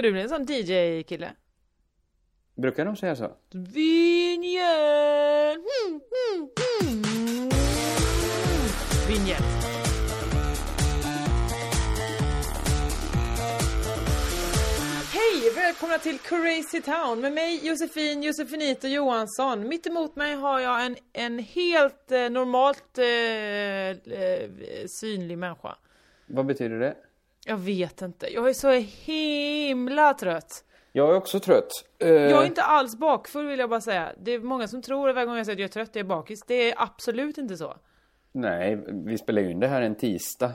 Ska du bli en sån DJ-kille? Brukar de säga så? Vinjet! Mm, mm, mm. Vinjet. Hej! Välkomna till Crazy Town med mig Josefin Josefinito Johansson. Mitt emot mig har jag en, en helt eh, normalt eh, eh, synlig människa. Vad betyder det? Jag vet inte. Jag är så himla trött. Jag är också trött. Eh, Jag är inte alls bakfull vill jag bara säga. Det är många som tror varje gång jag säger att jag är trött, jag är bakis. Det är absolut inte så. Nej, vi spelar ju in det här en tisdag.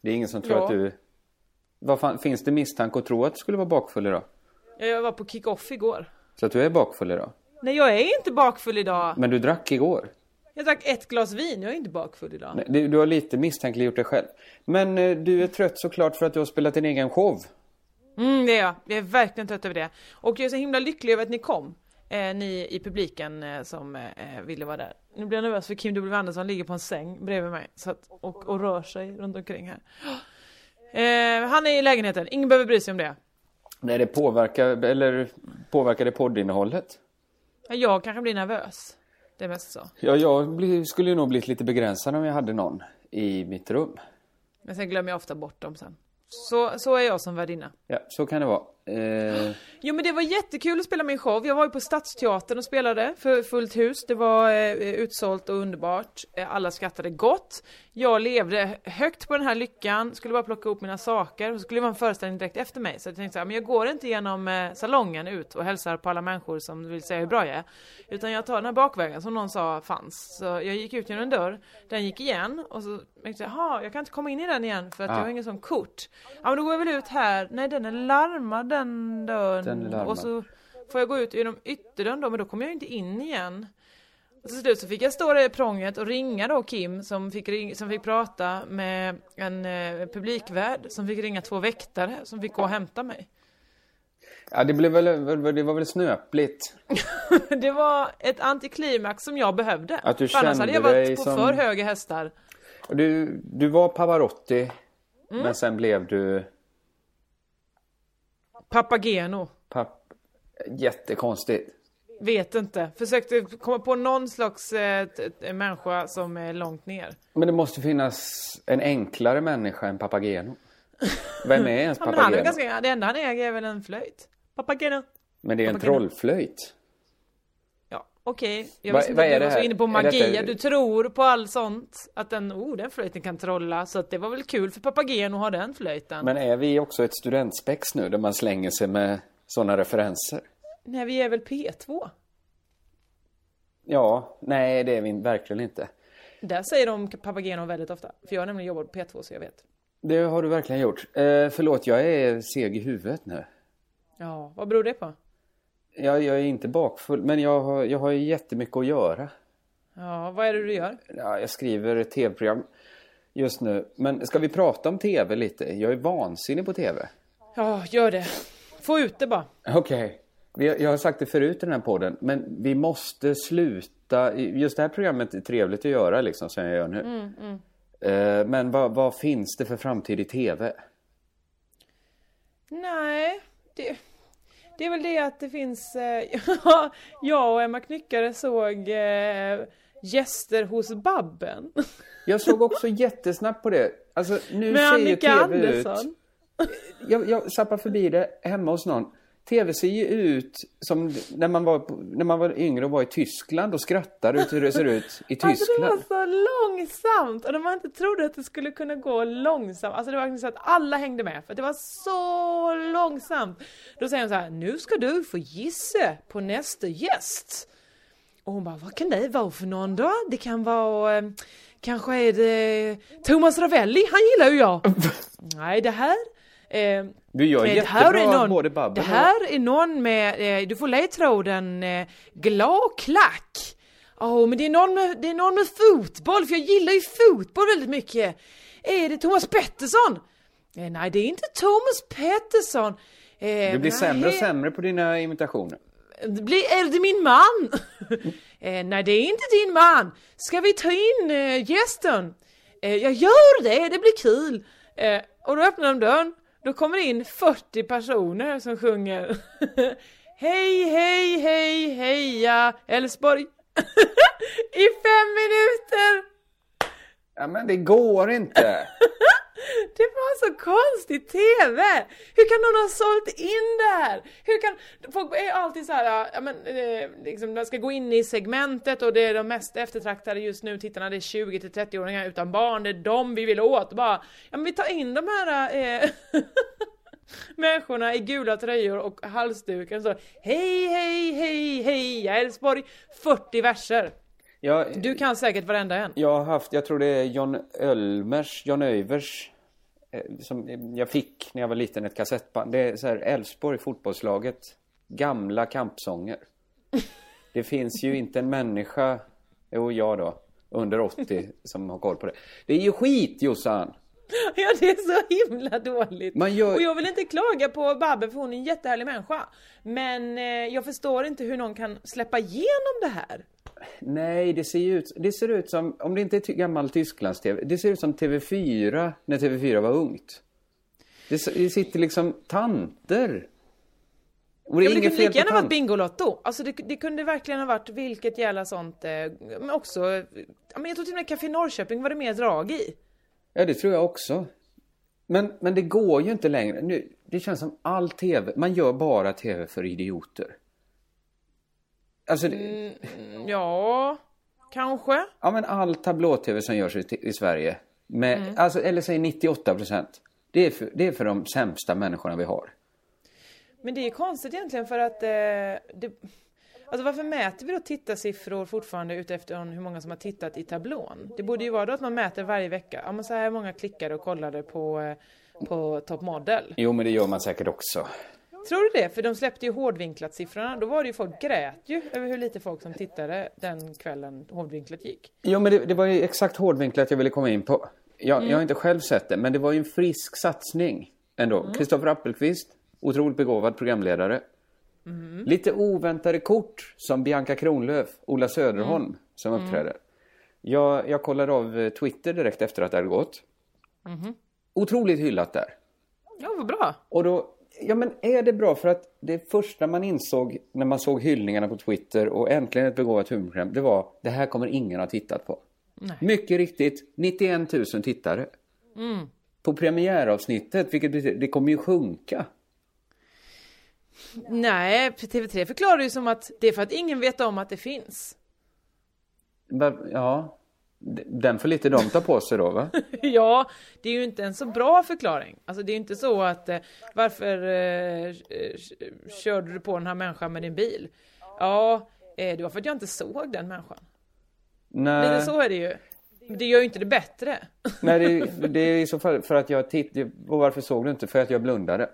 Det är ingen som tror Ja. att du... Vad fan, finns det misstanke att tro att du skulle vara bakfull idag? Jag var på kick-off igår. Så att du är bakfull idag? Nej, jag är inte bakfull idag. Men du drack igår? Jag drack ett glas vin, jag är inte bakfull idag. Nej, du, du har lite misstänkliggjort dig själv. Men eh, du är trött såklart för att du har spelat din egen show. Mm, det är jag. Jag är verkligen trött över det. Och jag är så himla lycklig över att ni kom. Eh, ni i publiken eh, som eh, ville vara där. Nu blir jag nervös för Kim W Andersson ligger på en säng bredvid mig så att, och, och rör sig runt omkring här. Eh, han är i lägenheten, ingen behöver bry sig om det. Nej, det påverkar, eller påverkar det poddinnehållet? Jag kanske blir nervös. Det är mest så. Ja, jag skulle ju nog blivit lite begränsad om jag hade någon i mitt rum. Men sen glömmer jag ofta bort dem sen. Så, så är jag som värdinna. Ja, så kan det vara. Eh, Jo men det var jättekul att spela min show. Jag var ju på Stadsteatern och spelade för fullt hus. Det var eh, utsålt och underbart. Eh, alla skrattade gott. Jag levde högt på den här lyckan, skulle bara plocka upp mina saker och så skulle det vara en föreställning direkt efter mig. Så jag tänkte så här, men jag går inte genom eh, salongen ut och hälsar på alla människor som vill säga hur bra jag är. Utan jag tar den här bakvägen som någon sa fanns. Så jag gick ut genom en dörr, den gick igen och så tänkte jag, jaha, jag kan inte komma in i den igen för att jag har ingen sån kort. Ja men då går jag väl ut här, nej den är larmad den dörren. Den är larmad. Och så får jag gå ut genom ytterdörren då, men då kommer jag inte in igen. Och till slut så fick jag stå där i prånget och ringa då Kim som fick, ring, som fick prata med en eh, publikvärd som fick ringa två väktare som fick gå och hämta mig. ja, det blev väl, det var väl snöpligt. Det var ett antiklimax som jag behövde. Att du För annars hade jag kände varit på som- för höga hästar. Du, du var Pavarotti, Mm. men sen blev du Papageno. papp... Jättekonstigt. Vet inte. Försökte komma på någon slags eh, människa som är långt ner. Men det måste finnas en enklare människa än Papageno. Vem är ens Ja, men han är Papageno? ganska, det enda han äger är väl en flöjt. Papageno. Men det är en Papageno. trollflöjt. Ja, okej. Jag Vad- visste inte att du var så inne på magi. detta- Du tror på allt sånt. Att den, oh, den flöjten kan trolla. Så att det var väl kul för Papageno att ha den flöjten. Men är vi också ett studentspex nu där man slänger sig med sådana referenser? Nej, vi är väl P2? Ja, nej det är vi verkligen inte. Där säger de Papageno väldigt ofta. För jag har nämligen jobbat på P2 så jag vet. Det har du verkligen gjort. Eh, förlåt, jag är seg i huvudet nu. Ja, vad beror det på? Jag, jag är inte bakfull, men jag har, jag har jättemycket att göra. Ja, vad är det du gör? Ja, jag skriver tv-program just nu. Men ska vi prata om tv lite? Jag är vansinnig på tv. Ja, gör det. Få ut det bara. Okej. Vi- Jag har sagt det förut i den här podden, men vi måste sluta. Just det här programmet är trevligt att göra liksom, som jag gör nu. Eh, Men vad, vad finns det för framtid i tv? Nej, det, det är väl det att det finns... Eh, jag och Emma Knyckare såg eh, gäster hos Babben. Jag såg också jättesnabbt på det. Alltså nu Med ser ju Annika TV Andersson. ut. Jag, jag zappar förbi det hemma hos någon. TV ser ju ut som när man var, när man var yngre och var i Tyskland och skrattade ut hur det ser ut i Alltså det var Tyskland. så långsamt och när man inte trodde att det skulle kunna gå långsamt. Alltså det var verkligen så att alla hängde med för det var så långsamt. Då säger hon så här, nu ska du få gissa på nästa gäst. Och hon bara, vad kan det vara för någon då? Det kan vara, eh, kanske är det Thomas Ravelli, han gillar ju jag. Nej det här, eh, Du gör det här jättebra är någon, både Babben Det här är någon med, eh, du får ledtråden eh, glad klack. Åh, men det är, någon med, det är någon med fotboll, för jag gillar ju fotboll väldigt mycket. Är det Thomas Pettersson? Eh, nej, det är inte Thomas Pettersson. Eh, Du blir sämre och sämre på dina imitationer. Det blir, är det min man? eh, nej, det är inte din man. Ska vi ta in eh, gästen? Eh, jag gör det, det blir kul. Eh, och då öppnar de dörren. Då kommer det in 40 personer som sjunger Hej, hej, hej, heja Älvsborg i fem minuter. Ja men det går inte. Det var så konstigt TV! Hur kan någon ha sålt in det här? Hur kan... Folk är alltid så här, ja men eh, liksom, de ska gå in i segmentet och det är de mest eftertraktade just nu, tittarna, det är 20 till 30-åringar utan barn, det är de vi vill åt. Bara, ja men vi tar in de här eh, människorna i gula tröjor och halsduken så Hej, hej, hej, hej, Älvsborg! 40 verser. Jag, Du kan säkert varenda en. jag har haft, jag tror det är John Ölmers, John Övers eh, som jag fick när jag var liten, ett kassettband. Det är så här Elfsborg, fotbollslaget, gamla kampsånger. Det finns ju inte en människa, jo jag då, under 80 som har koll på det. Det är ju skit Jossan! Ja, det är så himla dåligt. Gör- Och jag vill inte klaga på Babbe för hon är en jättehärlig människa. Men eh, jag förstår inte hur någon kan släppa igenom det här. Nej, det ser ut, det ser ut som, om det inte är ty- gammal Tysklands-TV, det ser ut som TV4 när TV4 var ungt. Det, det sitter liksom tanter. Och det Ja, det kunde lika gärna varit. Bingolotto. Alltså det, det kunde verkligen ha varit vilket jävla sånt, eh, men också, men jag tror till och med Café Norrköping var det mer drag i. Ja, det tror jag också. Men, men det går ju inte längre. Nu, det känns som all TV, man gör bara TV för idioter. Alltså, det, Ja, kanske. ja men all tablå-TV som görs i, i Sverige, med, Mm. alltså, eller säg 98 procent. Det, är för- det är för de sämsta människorna vi har. Men det är konstigt egentligen för att eh, det, Alltså varför mäter vi då tittarsiffror fortfarande utefter hur många som har tittat i tablån? Det borde ju vara då att man mäter varje vecka. Ja men så här många klickade och kollade på, eh, på Top Model. Jo, men det gör man säkert också. Tror du det? För de släppte ju hårdvinklat siffrorna. Då var det ju folk grät ju över hur lite folk som tittade den kvällen hårdvinklat gick. Jo, men det, det var ju exakt hårdvinklat jag ville komma in på. Jag, jag har inte själv sett det, men det var ju en frisk satsning ändå. Kristoffer Appelqvist, otroligt begåvad programledare. Lite oväntade kort som Bianca Kronlöf, Ola Söderholm som uppträder. Jag, jag kollade av eh, Twitter direkt efter att det hade gått. Otroligt hyllat där. Ja, vad bra! Och då, ja men är det bra för att det första man insåg när man såg hyllningarna på Twitter och äntligen ett begåvat humorprogram, det var det här kommer ingen ha tittat på. Mycket riktigt, 91 000 tittare. På premiäravsnittet, vilket betyder, det kommer ju sjunka. Nej, TV3 förklarar ju som att det är för att ingen vet om att det finns. Ja, den får lite de ta på sig då va? Ja, det är ju inte en så bra förklaring. Alltså det är ju inte så att eh, varför eh, körde du på den här människan med din bil? Ja, eh, det var för att jag inte såg den människan. Nej, Lite så är det ju. Det gör ju inte det bättre. nej det, det är i så fall för att jag tittade, och varför såg du inte? För att jag blundade.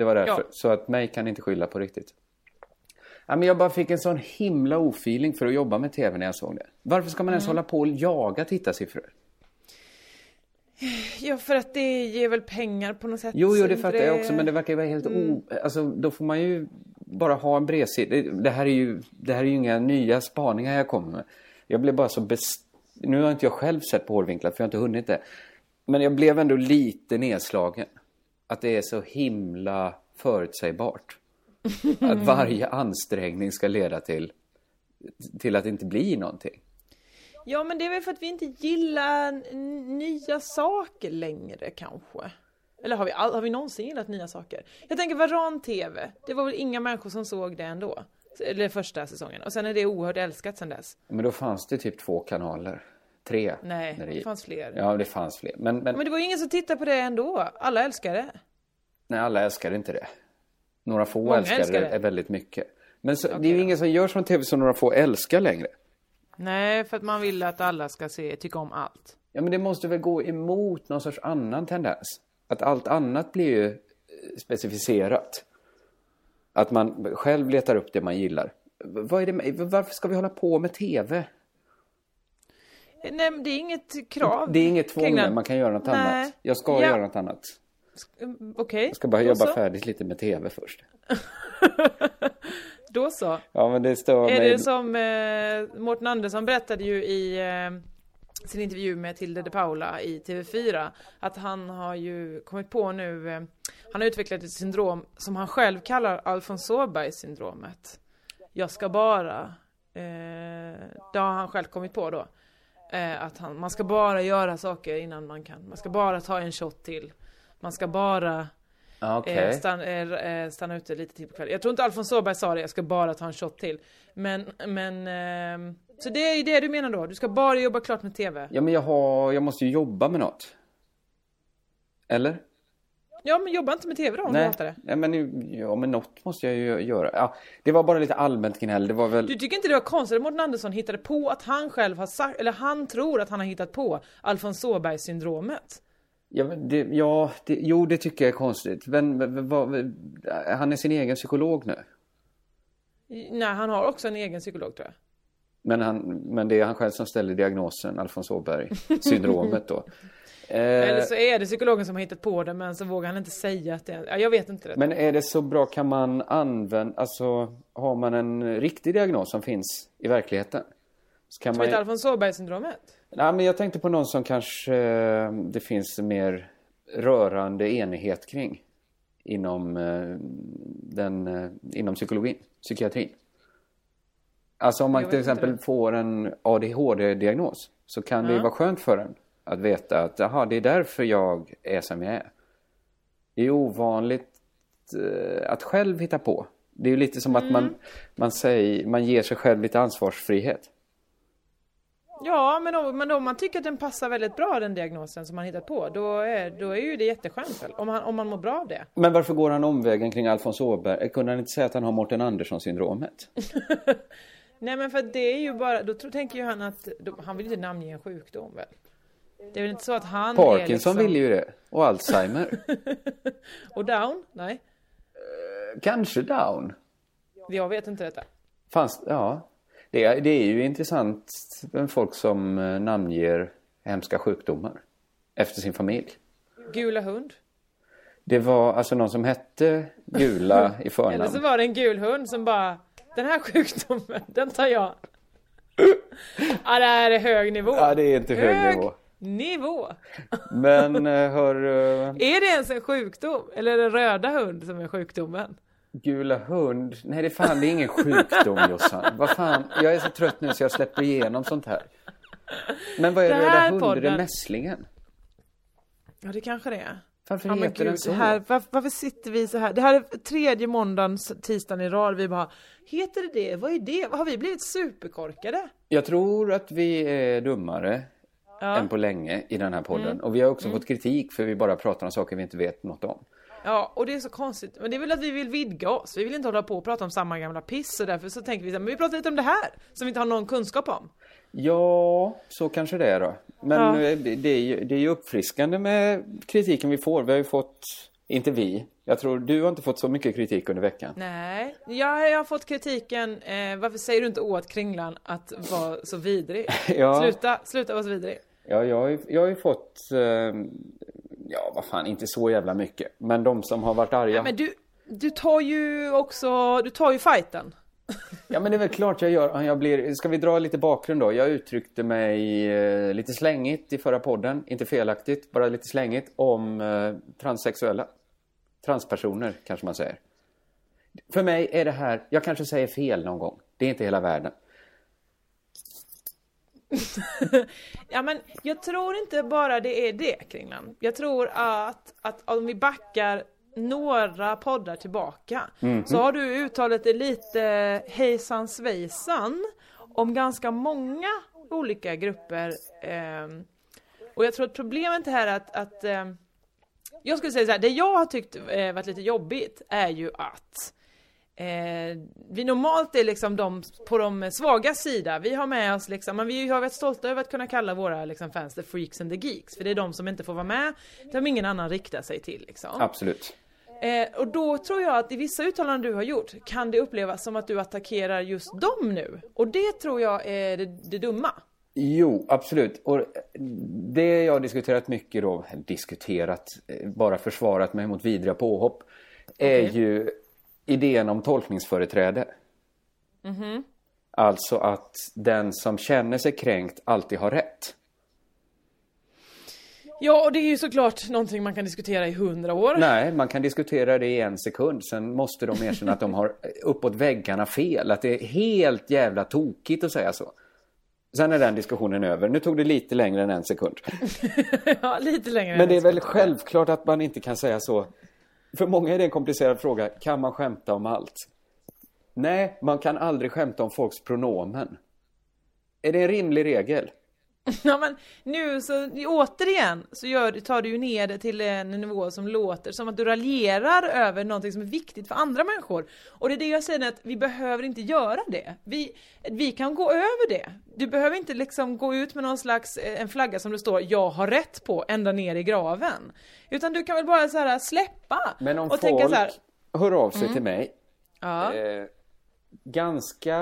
Det var därför. Ja. Så att mig kan inte skylla på riktigt. Ja, men jag bara fick en sån himla ofeeling för att jobba med TV när jag såg det. Varför ska man Mm. ens hålla på och jaga tittarsiffror? Ja, för att det ger väl pengar på något sätt. Jo, jo, det fattar jag också, men det verkar ju vara helt o... Alltså, då får man ju bara ha en bredsida. Det, här är ju, det här är ju inga nya spaningar jag kommer med. Jag blev bara så best... Nu har inte jag själv sett på hårdvinklat, för jag har inte hunnit det. Men jag blev ändå lite nedslagen. Att det är så himla förutsägbart. Att varje ansträngning ska leda till, till att det inte blir någonting. Ja, men det är väl för att vi inte gillar nya saker längre kanske. Eller har vi, har vi någonsin gillat nya saker? Jag tänker Varan-TV, det var väl inga människor som såg det ändå? Eller första säsongen. Och sen är det oerhört älskat sen dess. Men då fanns det typ två kanaler. Tre. Nej, när det fanns fler. Ja, det fanns fler. Men, men, Men det var ju ingen som tittade på det ändå. Alla älskar det. nej, alla älskar inte det. Några få Många älskar, älskar det. det. väldigt mycket. Men så, det är ju då. ingen som gör sån tv som några få älskar längre. Nej, för att man vill att alla ska se, tycka om allt. Ja, men det måste väl gå emot någon sorts annan tendens. Att allt annat blir ju eh, specificerat. Att man själv letar upp det man gillar. Vad är det varför ska vi hålla på med tv? Nej, det är inget krav. Det är inget tvång, kring man kan göra något Nej. annat. Jag ska Ja. göra något annat. Mm, Okej. Jag ska bara då jobba så. färdigt lite med tv först. Då så. Ja, men det står Är mig... det som eh, Mårten Andersson berättade ju i eh, sin intervju med Tilde de Paula i TV4 att han har ju kommit på nu, eh, han har utvecklat ett syndrom som han själv kallar Alfons syndromet. Jag ska bara, eh, det har han själv kommit på då. Eh, att han, man ska bara göra saker innan man kan, man ska bara ta en shot till. Man ska bara Ja, Okej. Eh, stann, eh, eh, stanna ute lite till på kvällen. Jag tror inte Alfons Åberg sa det, jag ska bara ta en shot till. Men, men, ehm, så det är ju det du menar då? Du ska bara jobba klart med TV? Ja, men jag, har, jag måste ju jobba med något. Eller? Ja, men jobba inte med TV då om du Nej, hatar det. Nej men, ja, men något måste jag ju göra. Ja, det var bara lite allmänt gnäll. Det var väl... Du tycker inte det var konstigt att Mårten Andersson hittade på att han själv har sagt, eller han tror att han har hittat på Alfons Åberg syndromet? Ja, det, ja det, jo det tycker jag är konstigt. Men, men vad, han är sin egen psykolog nu. Nej, han har också en egen psykolog tror jag. Men, han, men det är han själv som ställer diagnosen, Alfons Åberg, syndromet då. Eh, Eller så är det psykologen som har hittat på det men så vågar han inte säga att det är, ja, jag vet inte det. Men är det så bra, kan man använda, alltså har man en riktig diagnos som finns i verkligheten? Så kan Som man, heter Alfons Åberg syndromet? nej, men jag tänkte på någon som kanske eh, det finns mer rörande enighet kring inom, eh, den, inom psykologin, psykiatrin. Alltså om man till inte exempel det. får en ADHD-diagnos så kan det Ja. vara skönt för en att veta att jaha, det är därför jag är som jag är. Det är ovanligt eh, att själv hitta på. Det är ju lite som att Mm. man, man, säger, man ger sig själv lite ansvarsfrihet. Ja, men om, men om man tycker att den passar väldigt bra den diagnosen som man hittat på, då är, då är ju det jätteskönt? Om, han, om man mår bra av det. Men varför går han omvägen kring Alfons Åberg? Kunde han inte säga att han har Mårten Andersson-syndromet? Nej men för det är ju bara, då tror, tänker ju han att, då, han vill inte namnge en sjukdom väl? Det är väl inte så att han är Parkinson liksom, vill ju det. Och Alzheimer. Och down? Nej, Kanske Down. jag vet inte detta. Fanns, ja. Det, är- det är ju intressant med folk som eh, namnger hemska sjukdomar efter sin familj. Gula hund? Det var alltså någon som hette Gula i Eller så förnamn. var det en gul hund som bara, den här sjukdomen, den tar jag. Ja det här är hög nivå. Ja, det är inte hög nivå. Nivå. Men eh, hör... eh, Är det ens en sjukdom? Eller är det röda hund som är sjukdomen? Gula hund. Nej, det är fan det är ingen sjukdom Jossan. Vad fan, jag är så trött nu så jag släpper igenom sånt här. Men vad är röda hund? Är det podden- mässlingen? Ja det kanske det är. Varför Ja, heter den gud, så? det här, varför, varför sitter vi så här? Det här är tredje måndagen, tisdagen i rad. Vi bara, heter det det? Vad är det? Har vi blivit superkorkade? Jag tror att vi är dummare Ja. Mm. än på länge i den här podden. Och vi har också fått kritik för vi bara pratar om saker vi inte vet något om. Ja, och det är så konstigt. Men det är väl att vi vill vidga oss. Vi vill inte hålla på och prata om samma gamla piss. Och därför så tänker vi så här, men vi pratar lite om det här. Som vi inte har någon kunskap om. Ja, så kanske det är då. Men Ja. eh, det, är ju, det är ju uppfriskande med kritiken vi får. Vi har ju fått, inte vi, jag tror du har inte fått så mycket kritik under veckan. Nej, jag, jag har fått kritiken. Eh, varför säger du inte åt Kringlan att vara så vidrig? Ja. Sluta, sluta vara så vidrig. Ja, jag har ju, jag har ju fått, eh, ja vad fan, inte så jävla mycket. Men de som har varit arga. Men du, du tar ju också, du tar ju fighten. Ja men det är väl klart jag gör. Jag blir, ska vi dra lite bakgrund då? Jag uttryckte mig eh, lite slängigt i förra podden. Inte felaktigt, bara lite slängigt. Om eh, transsexuella. Transpersoner kanske man säger. För mig är det här, jag kanske säger fel någon gång. Det är inte hela världen. ja men jag tror inte bara det är det Kringlan. Jag tror att, att om vi backar några poddar tillbaka Mhm. så har du uttalat det lite hejsan svejsan om ganska många olika grupper. ehm, och jag tror att problemet här är att, att ehm, jag skulle säga så här, det jag har tyckt eh, varit lite jobbigt är ju att Eh, vi normalt är liksom de på de svaga sida. Vi har med oss liksom, men vi har varit stolta över att kunna kalla våra liksom, fans the freaks and the geeks. För det är de som inte får vara med, som ingen annan riktar sig till liksom. Absolut. Eh, och då tror jag att i vissa uttalanden du har gjort kan det upplevas som att du attackerar just dem nu. Och det tror jag är det, det dumma. Jo, absolut. Och det jag har diskuterat mycket då, diskuterat, eh, bara försvarat mig mot vidriga påhopp, är Okej. ju idén om tolkningsföreträde. Alltså att den som känner sig kränkt alltid har rätt. Ja, och det är ju såklart någonting man kan diskutera i hundra år. Nej, man kan diskutera det i en sekund. Sen måste de erkänna att de har uppåt väggarna fel. Att det är helt jävla tokigt att säga så. Sen är den diskussionen över. Nu tog det lite längre än en sekund. ja, lite längre Men det är väl självklart att man inte kan säga så. För många är det en komplicerad fråga. Kan man skämta om allt? Nej, man kan aldrig skämta om folks pronomen. Är det en rimlig regel? Ja men nu så återigen så gör, tar du ju ner det till en nivå som låter som att du raljerar över någonting som är viktigt för andra människor. Och det är det jag säger att vi behöver inte göra det. Vi, vi kan gå över det. Du behöver inte liksom gå ut med någon slags, eh, en flagga som det står 'Jag har rätt' på ända ner i graven. Utan du kan väl bara så här släppa Men om och folk tänka så här, hör av sig till mig ja, eh, ganska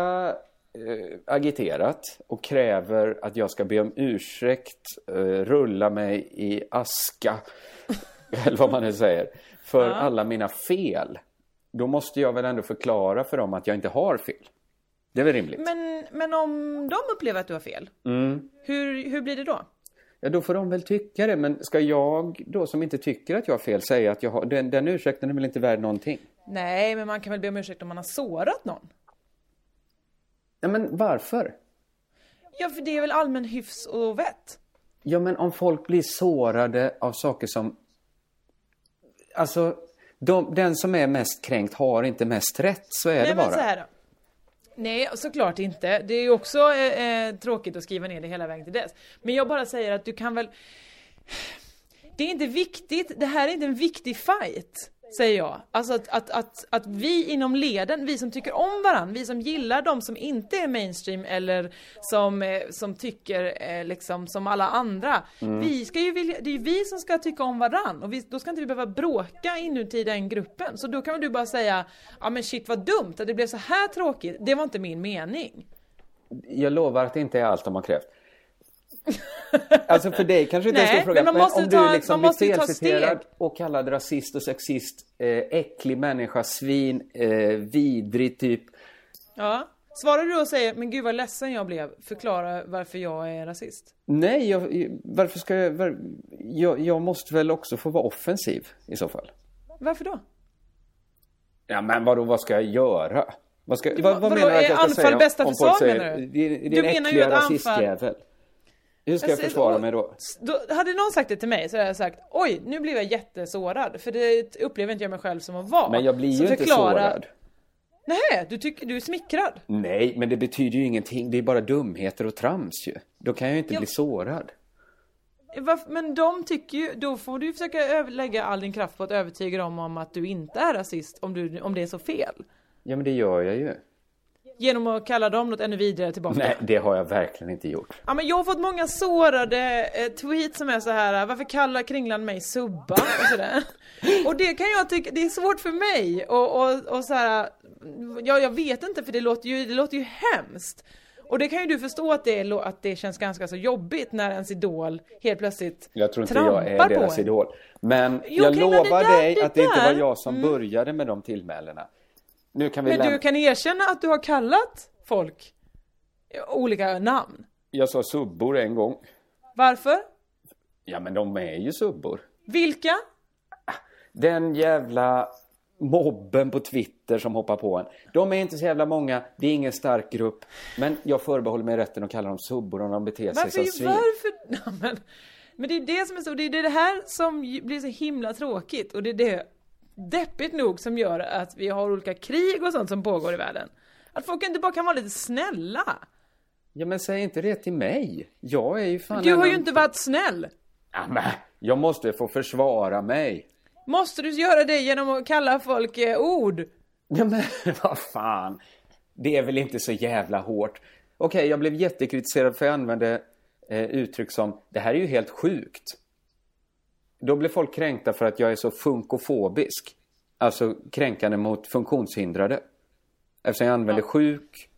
agiterat och kräver att jag ska be om ursäkt, eh, rulla mig i aska, eller vad man nu säger, för alla mina fel. Då måste jag väl ändå förklara för dem att jag inte har fel. Det är väl rimligt? men, men om de upplever att du har fel, Mm. hur, hur blir det då? Ja, då får de väl tycka det. Men ska jag då som inte tycker att jag har fel säga att jag har... Den, den ursäkten är väl inte värd någonting? Nej, men man kan väl be om ursäkt om man har sårat någon? Ja, men varför? Ja, för det är väl allmän hyfs och vett? Ja, men om folk blir sårade av saker som... Alltså, de, den som är mest kränkt har inte mest rätt. Så är Nej, det men bara. så här då. Nej, såklart inte. Det är ju också eh, eh, tråkigt att skriva ner det hela vägen till dess. Men jag bara säger att du kan väl... Det är inte viktigt, det här är inte en viktig fight. Säger jag. Alltså att, att, att, att vi inom leden, vi som tycker om varandra, vi som gillar de som inte är mainstream eller som, eh, som tycker eh, liksom som alla andra. Vi ska ju vilja, det är ju vi som ska tycka om varandra och vi, då ska inte vi behöva bråka inuti den gruppen. Så då kan väl du bara säga, ja men shit vad dumt att det blev så här tråkigt. Det var inte min mening. Jag lovar att det inte är allt de har krävt. Alltså för dig kanske inte är en stor fråga. men man Men, måste om ta- du liksom man blir felciterad och kallad rasist och sexist, eh, äcklig människa, svin, eh, vidrig typ. Ja. Svarar du och säger, men gud vad ledsen jag blev, förklara varför jag är rasist. Nej, jag, varför ska jag, var, jag... Jag måste väl också få vara offensiv i så fall. Varför då? Ja, men vadå, vad ska jag göra? Vad, ska, Du, vad, vad vadå, menar du att är jag ska säga? bästa om försvar, folk säger, menar du? Det, det är Du en menar ju äcklig att anfall- rasistjävel. Hur ska jag Alltså, försvara mig då? Då hade någon sagt det till mig så hade jag sagt oj nu blev jag jättesårad för det upplever inte jag mig själv som att vara. Men jag blir Så ju inte förklara- sårad. Nej, du tycker du är smickrad. Nej, men det betyder ju ingenting. Det är bara dumheter och trams ju. Då kan jag ju inte Ja. bli sårad. Varför- Men de tycker ju, då får du ju försöka lägga all din kraft på att övertyga dem om att du inte är rasist om, du, om det är så fel. Ja, men det gör jag ju. Genom att kalla dem något ännu vidare tillbaka. Nej, det har jag verkligen inte gjort. Ja men jag har fått många sårade eh, tweets som är så här. varför kallar Kringland mig subba? Och sådär. Och det kan jag tycka, det är svårt för mig och, och, och så här. Ja jag vet inte för det låter ju, det låter ju hemskt. Och det kan ju du förstå att det, är, att det känns ganska så jobbigt när ens idol helt plötsligt Jag tror inte jag är deras idol. Men Jo, jag lovar dig att det inte var Mm. jag som började med de tillmälena. Nu kan vi Men du kan erkänna att du har kallat folk olika namn. Jag sa subbor en gång. Varför? Ja, men de är ju subbor. Vilka? Den jävla mobben på Twitter som hoppar på en. De är inte så jävla många, det är ingen stark grupp. Men jag förbehåller mig rätten att kalla dem subbor om de beter sig som Varför? svin. varför? Ja, men, men det är det som är så, det är det här som blir så himla tråkigt och det är det deppigt nog som gör att vi har olika krig och sånt som pågår i världen. Att folk inte bara kan vara lite snälla. Ja men säg inte det till mig. Jag är ju fan Du har en ju inte varit snäll. Ja, men, jag måste få försvara mig. Måste du göra det genom att kalla folk eh, ord? Ja men vad fan. Det är väl inte så jävla hårt. Okej, jag blev jättekritiserad för jag använde eh, uttryck som det här är ju helt sjukt. Då blev folk kränkta för att jag är så funkofobisk. Alltså kränkande mot funktionshindrade. Eftersom jag använder sjuk.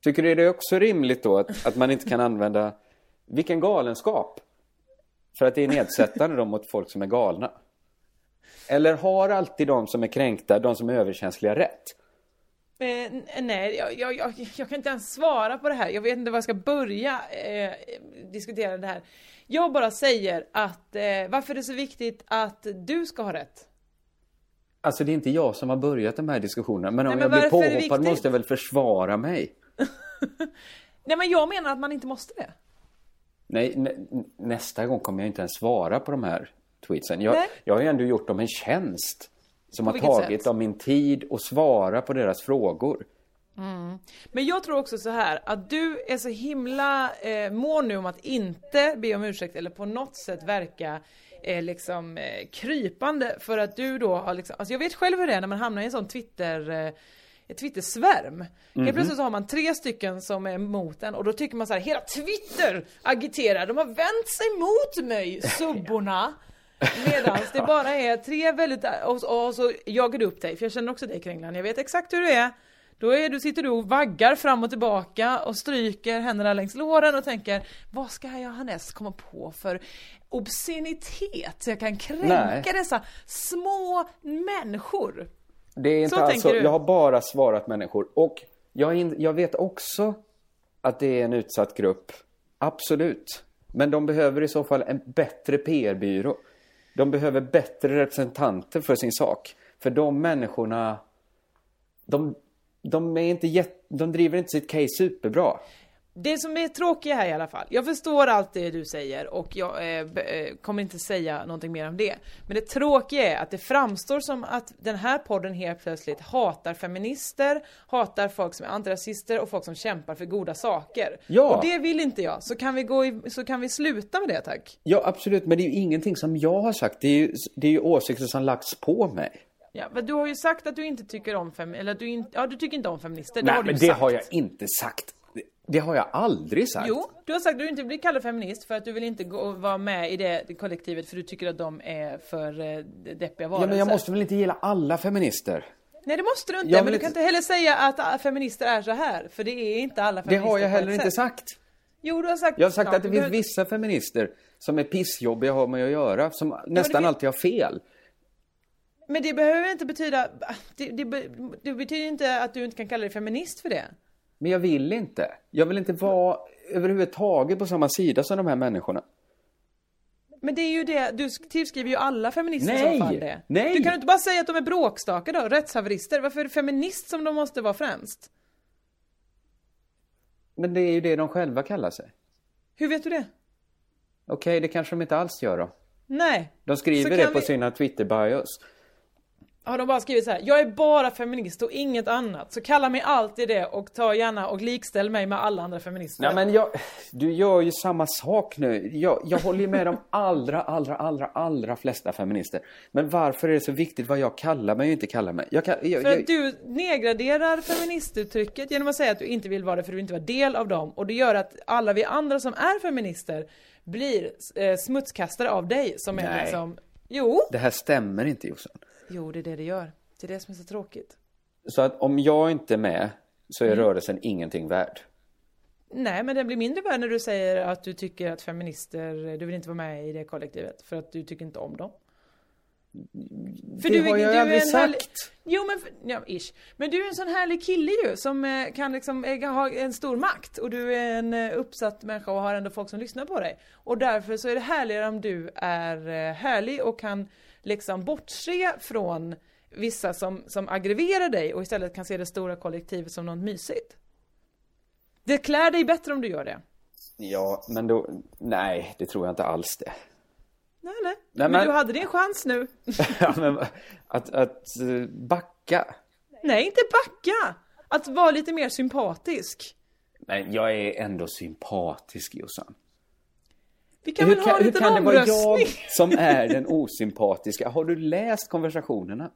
Tycker du det är också rimligt då att, att man inte kan använda vilken galenskap? För att det är nedsättande då mot folk som är galna. Eller har alltid de som är kränkta, de som är överkänsliga rätt? Eh, nej, jag, jag, jag, jag kan inte ens svara på det här. Jag vet inte var jag ska börja eh, diskutera det här. Jag bara säger att eh, varför är det så viktigt att du ska ha rätt? Alltså det är inte jag som har börjat de här diskussionerna. Men om Nej, men jag blir påhoppad måste jag väl försvara mig? Nej men jag menar att man inte måste det. Nej, nä, nästa gång kommer jag inte ens svara på de här tweetsen. Jag, Nej. jag har ju ändå gjort dem en tjänst. Som har tagit sätt? av min tid och svara på deras frågor. Men jag tror också så här att du är så himla eh, mån nu om att inte be om ursäkt eller på något sätt verka eh, liksom eh, krypande för att du då har liksom, alltså jag vet själv hur det är när man hamnar i en sån Twitter eh, Twittersvärm. Helt plötsligt så har man tre stycken som är emot en och då tycker man så här, hela Twitter agiterar, de har vänt sig mot mig, subborna. Medan det bara är tre väldigt, och, och så jagar du upp dig, för jag känner också dig Kringlan, jag vet exakt hur du är. Då är du, sitter du och vaggar fram och tillbaka och stryker händerna längs låren och tänker Vad ska jag härnäst komma på för obscenitet så jag kan kränka Nej. dessa små människor? Det är inte Så alls tänker så. du? Jag har bara svarat människor. Och jag, in, jag vet också att det är en utsatt grupp. Absolut. Men de behöver i så fall en bättre PR-byrå. De behöver bättre representanter för sin sak. För de människorna, de, de, är inte jätt, de driver inte sitt case superbra. Det som är tråkiga här i alla fall, jag förstår allt det du säger och jag eh, eh, kommer inte säga någonting mer om det. Men det tråkiga är att det framstår som att den här podden helt plötsligt hatar feminister, hatar folk som är antirasister och folk som kämpar för goda saker. Ja. Och det vill inte jag, så kan vi, gå i, så kan vi sluta med det tack. Ja, absolut. Men det är ju ingenting som jag har sagt. Det är ju, det är ju åsikter som lagts på mig. Ja, men du har ju sagt att du inte tycker om fem, eller du ja du tycker inte om feminister, det Nej, du men det sagt. har jag inte sagt. Det, det har jag aldrig sagt. Jo, du har sagt att du inte vill kalla dig feminist för att du vill inte gå och vara med i det kollektivet för du tycker att de är för eh, deppiga varelser. Ja, men jag måste väl inte gilla alla feminister? Nej det måste du inte, men du kan inte- heller säga att feminister är så här för det är inte alla Det feminister har jag heller inte sagt. Jo, du har sagt... Jag har sagt ja, att det finns behöver- vissa feminister som är pissjobbiga att ha med att göra, som nästan fin- alltid har fel. Men det behöver inte betyda... Det, det, det betyder inte att du inte kan kalla dig feminist för det. Men jag vill inte. Jag vill inte vara överhuvudtaget på samma sida som de här människorna. Men det är ju det, du tillskriver ju alla feminister Nej! så fall det. Nej! Du kan inte bara säga att de är bråkstakar då, rättshaverister. Varför är det feminist som de måste vara främst? Men det är ju det de själva kallar sig. Hur vet du det? Okej, det kanske de inte alls gör då. Nej. De skriver det på vi- sina Twitter-bios. Har de bara skrivit så här, jag är bara feminist och inget annat. Så kalla mig alltid det och ta gärna och likställ mig med alla andra feminister. Nej men jag, du gör ju samma sak nu. Jag, jag håller ju med de allra, allra, allra, allra flesta feminister. Men varför är det så viktigt vad jag kallar mig och inte kallar mig? Jag jag, För att du nedgraderar feministuttrycket genom att säga att du inte vill vara det för du vill inte vara del av dem. Och det gör att alla vi andra som är feminister blir eh, smutskastare av dig som är Nej. liksom... Jo! Det här stämmer inte Jossan. Jo, det är det det gör. Det är det som är så tråkigt. Så att om jag inte är med så Mm. är rörelsen ingenting värd. Nej, men den blir mindre värd när du säger att du tycker att feminister, du vill inte vara med i det kollektivet för att du tycker inte om dem. För det du är- har jag du aldrig en härlig- sagt. Jo men, ja, ish. Men du är en sån härlig kille ju som eh, kan liksom ha en stor makt och du är en eh, uppsatt människa och har ändå folk som lyssnar på dig. Och därför så är det härligare om du är eh, härlig och kan liksom bortse från vissa som, som aggravarar dig och istället kan se det stora kollektivet som något mysigt. Det klär dig bättre om du gör det. Ja, men då... Nej, det tror jag inte alls det. Nej, nej. Nej, men, men- du hade din chans nu. ja, men att, att eh, backa. Nej, inte backa! Att vara lite mer sympatisk. Men jag är ändå sympatisk, Jossan. Vi kan hur väl kan, ha en hur liten kan det vara omröstning? jag som är den osympatiska? Har du läst konversationerna?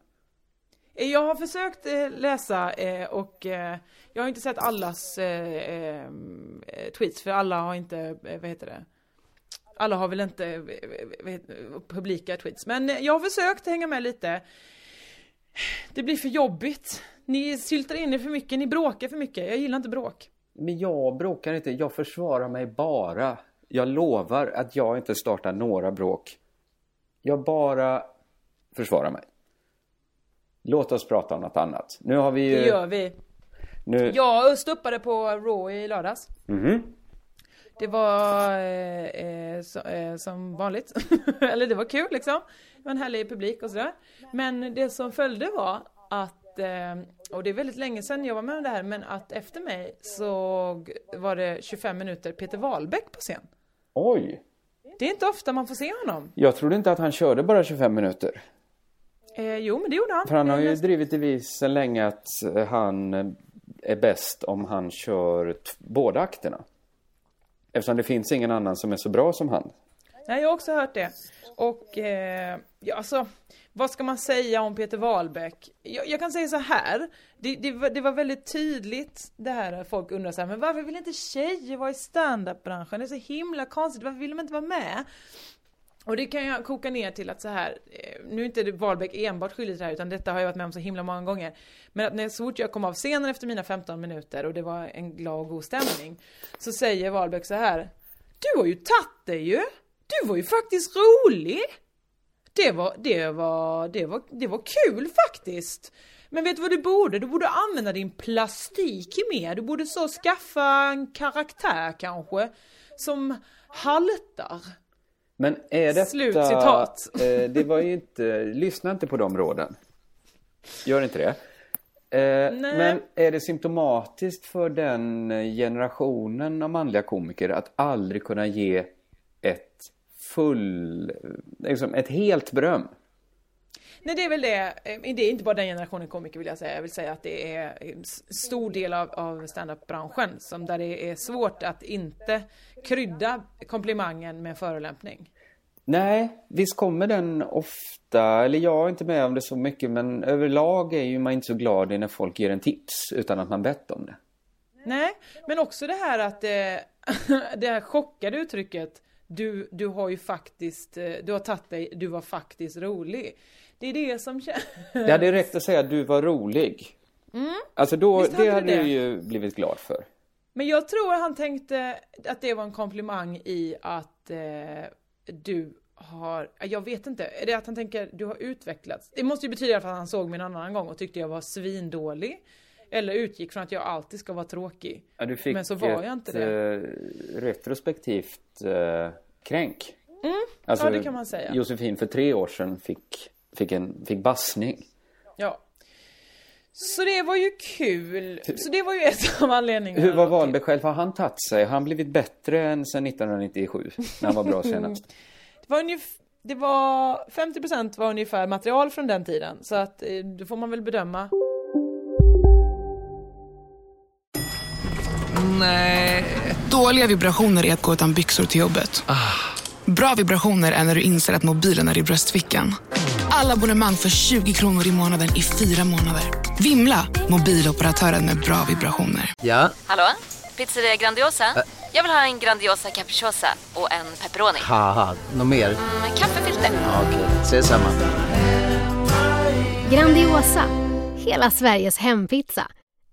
Jag har försökt eh, läsa eh, och eh, jag har inte sett allas eh, eh, tweets för alla har inte, eh, vad heter det? Alla har väl inte eh, publika tweets. Men eh, jag har försökt hänga med lite. Det blir för jobbigt. Ni syltar in er för mycket, ni bråkar för mycket. Jag gillar inte bråk. Men jag bråkar inte, jag försvarar mig bara. Jag lovar att jag inte startar några bråk. Jag bara försvarar mig. Låt oss prata om något annat. Nu har vi ju... Det gör vi. Nu... Jag stuppade på Raw i lördags. Mhm. Det var eh, eh, så, eh, som vanligt. Eller det var kul liksom. Det var en härlig publik och sådär. Men det som följde var att, eh, och det är väldigt länge sedan jag var med om det här, men att efter mig så var det 25 minuter Peter Wahlbeck på scen. Oj! Det är inte ofta man får se honom. Jag trodde inte att han körde bara 25 minuter. Eh, jo, men det gjorde han. För han har ju drivit devis sedan länge att eh, han eh, är bäst om han kör båda akterna. Eftersom det finns ingen annan som är så bra som han. Nej, jag har också hört det. Och eh, ja, alltså, vad ska man säga om Peter Wahlbeck? Jag, jag kan säga så här. Det, det, var, det var väldigt tydligt det här folk undrar så här, men varför vill inte tjejer vara i standup-branschen? Det är så himla konstigt, varför vill de inte vara med? Och det kan jag koka ner till att så här, eh, nu är inte Wahlbeck enbart skyldig till det här utan detta har jag varit med om så himla många gånger. Men att när så fort jag kom av scenen efter mina 15 minuter och det var en glad och god stämning så säger Wahlbeck så här Du har ju tagit det ju! Du var ju faktiskt rolig! Det var, det var, det var, det var kul faktiskt! Men vet du vad du borde? Du borde använda din plastik mer. Du borde så skaffa en karaktär kanske. Som haltar. Men är detta... Slut citat. Eh, det var ju inte... Lyssna inte på de råden. Gör inte det. Eh, men är det symptomatiskt för den generationen av manliga komiker att aldrig kunna ge ett full... Liksom ett helt beröm? Nej det är väl det, Eh, det är inte bara den generationen komiker vill jag säga, jag vill säga att det är en stor del av, av standup-branschen som där det är svårt att inte krydda komplimangen med förolämpning. Nej, visst kommer den ofta, eller jag är inte med om det så mycket, men överlag är ju man inte så glad när folk ger en tips utan att man bett om det. Nej, men också det här att eh, det här chockade uttrycket du, du har ju faktiskt, eh, du har tagit dig, du var faktiskt rolig. Det är det som känns... Det hade räckt att säga att du var rolig. Alltså då, Mm. Visst hade det hade jag ju blivit glad för. Men jag tror han tänkte att det var en komplimang i att eh, du har, jag vet inte, är det att han tänker du har utvecklats? Det måste ju betyda att han såg mig en annan gång och tyckte jag var svindålig. Eller utgick från att jag alltid ska vara tråkig. Ja, du fick Men så var jag ett inte det. eh, retrospektivt eh, kränk. Alltså, Mm. ja, det kan man säga. Josefin för tre år sedan fick, fick, en, fick bassning. Ja. Så det var ju kul. Så det var ju ett av anledningarna. Hur var då Wahlbeck själv? Har han tagit sig? Har han blivit bättre än sedan 1997? När han var bra senast? Det var ungefär det var 50% var ungefär material från den tiden så att eh, då får man väl bedöma. Dåliga vibrationer är att gå utan byxor till jobbet. Bra vibrationer är när du inser att mobilen är i bröstfickan. Alla abonnemang för 20 kronor i månaden i fyra månader. Vimla! Mobiloperatören med bra vibrationer. Ja, Hallå? Pizzeria Grandiosa? Jag vill ha en Grandiosa capriciosa och en pepperoni. haha, något mer? Med kaffefilter. Ja, Okej, ses samma. Grandiosa, hela Sveriges hempizza.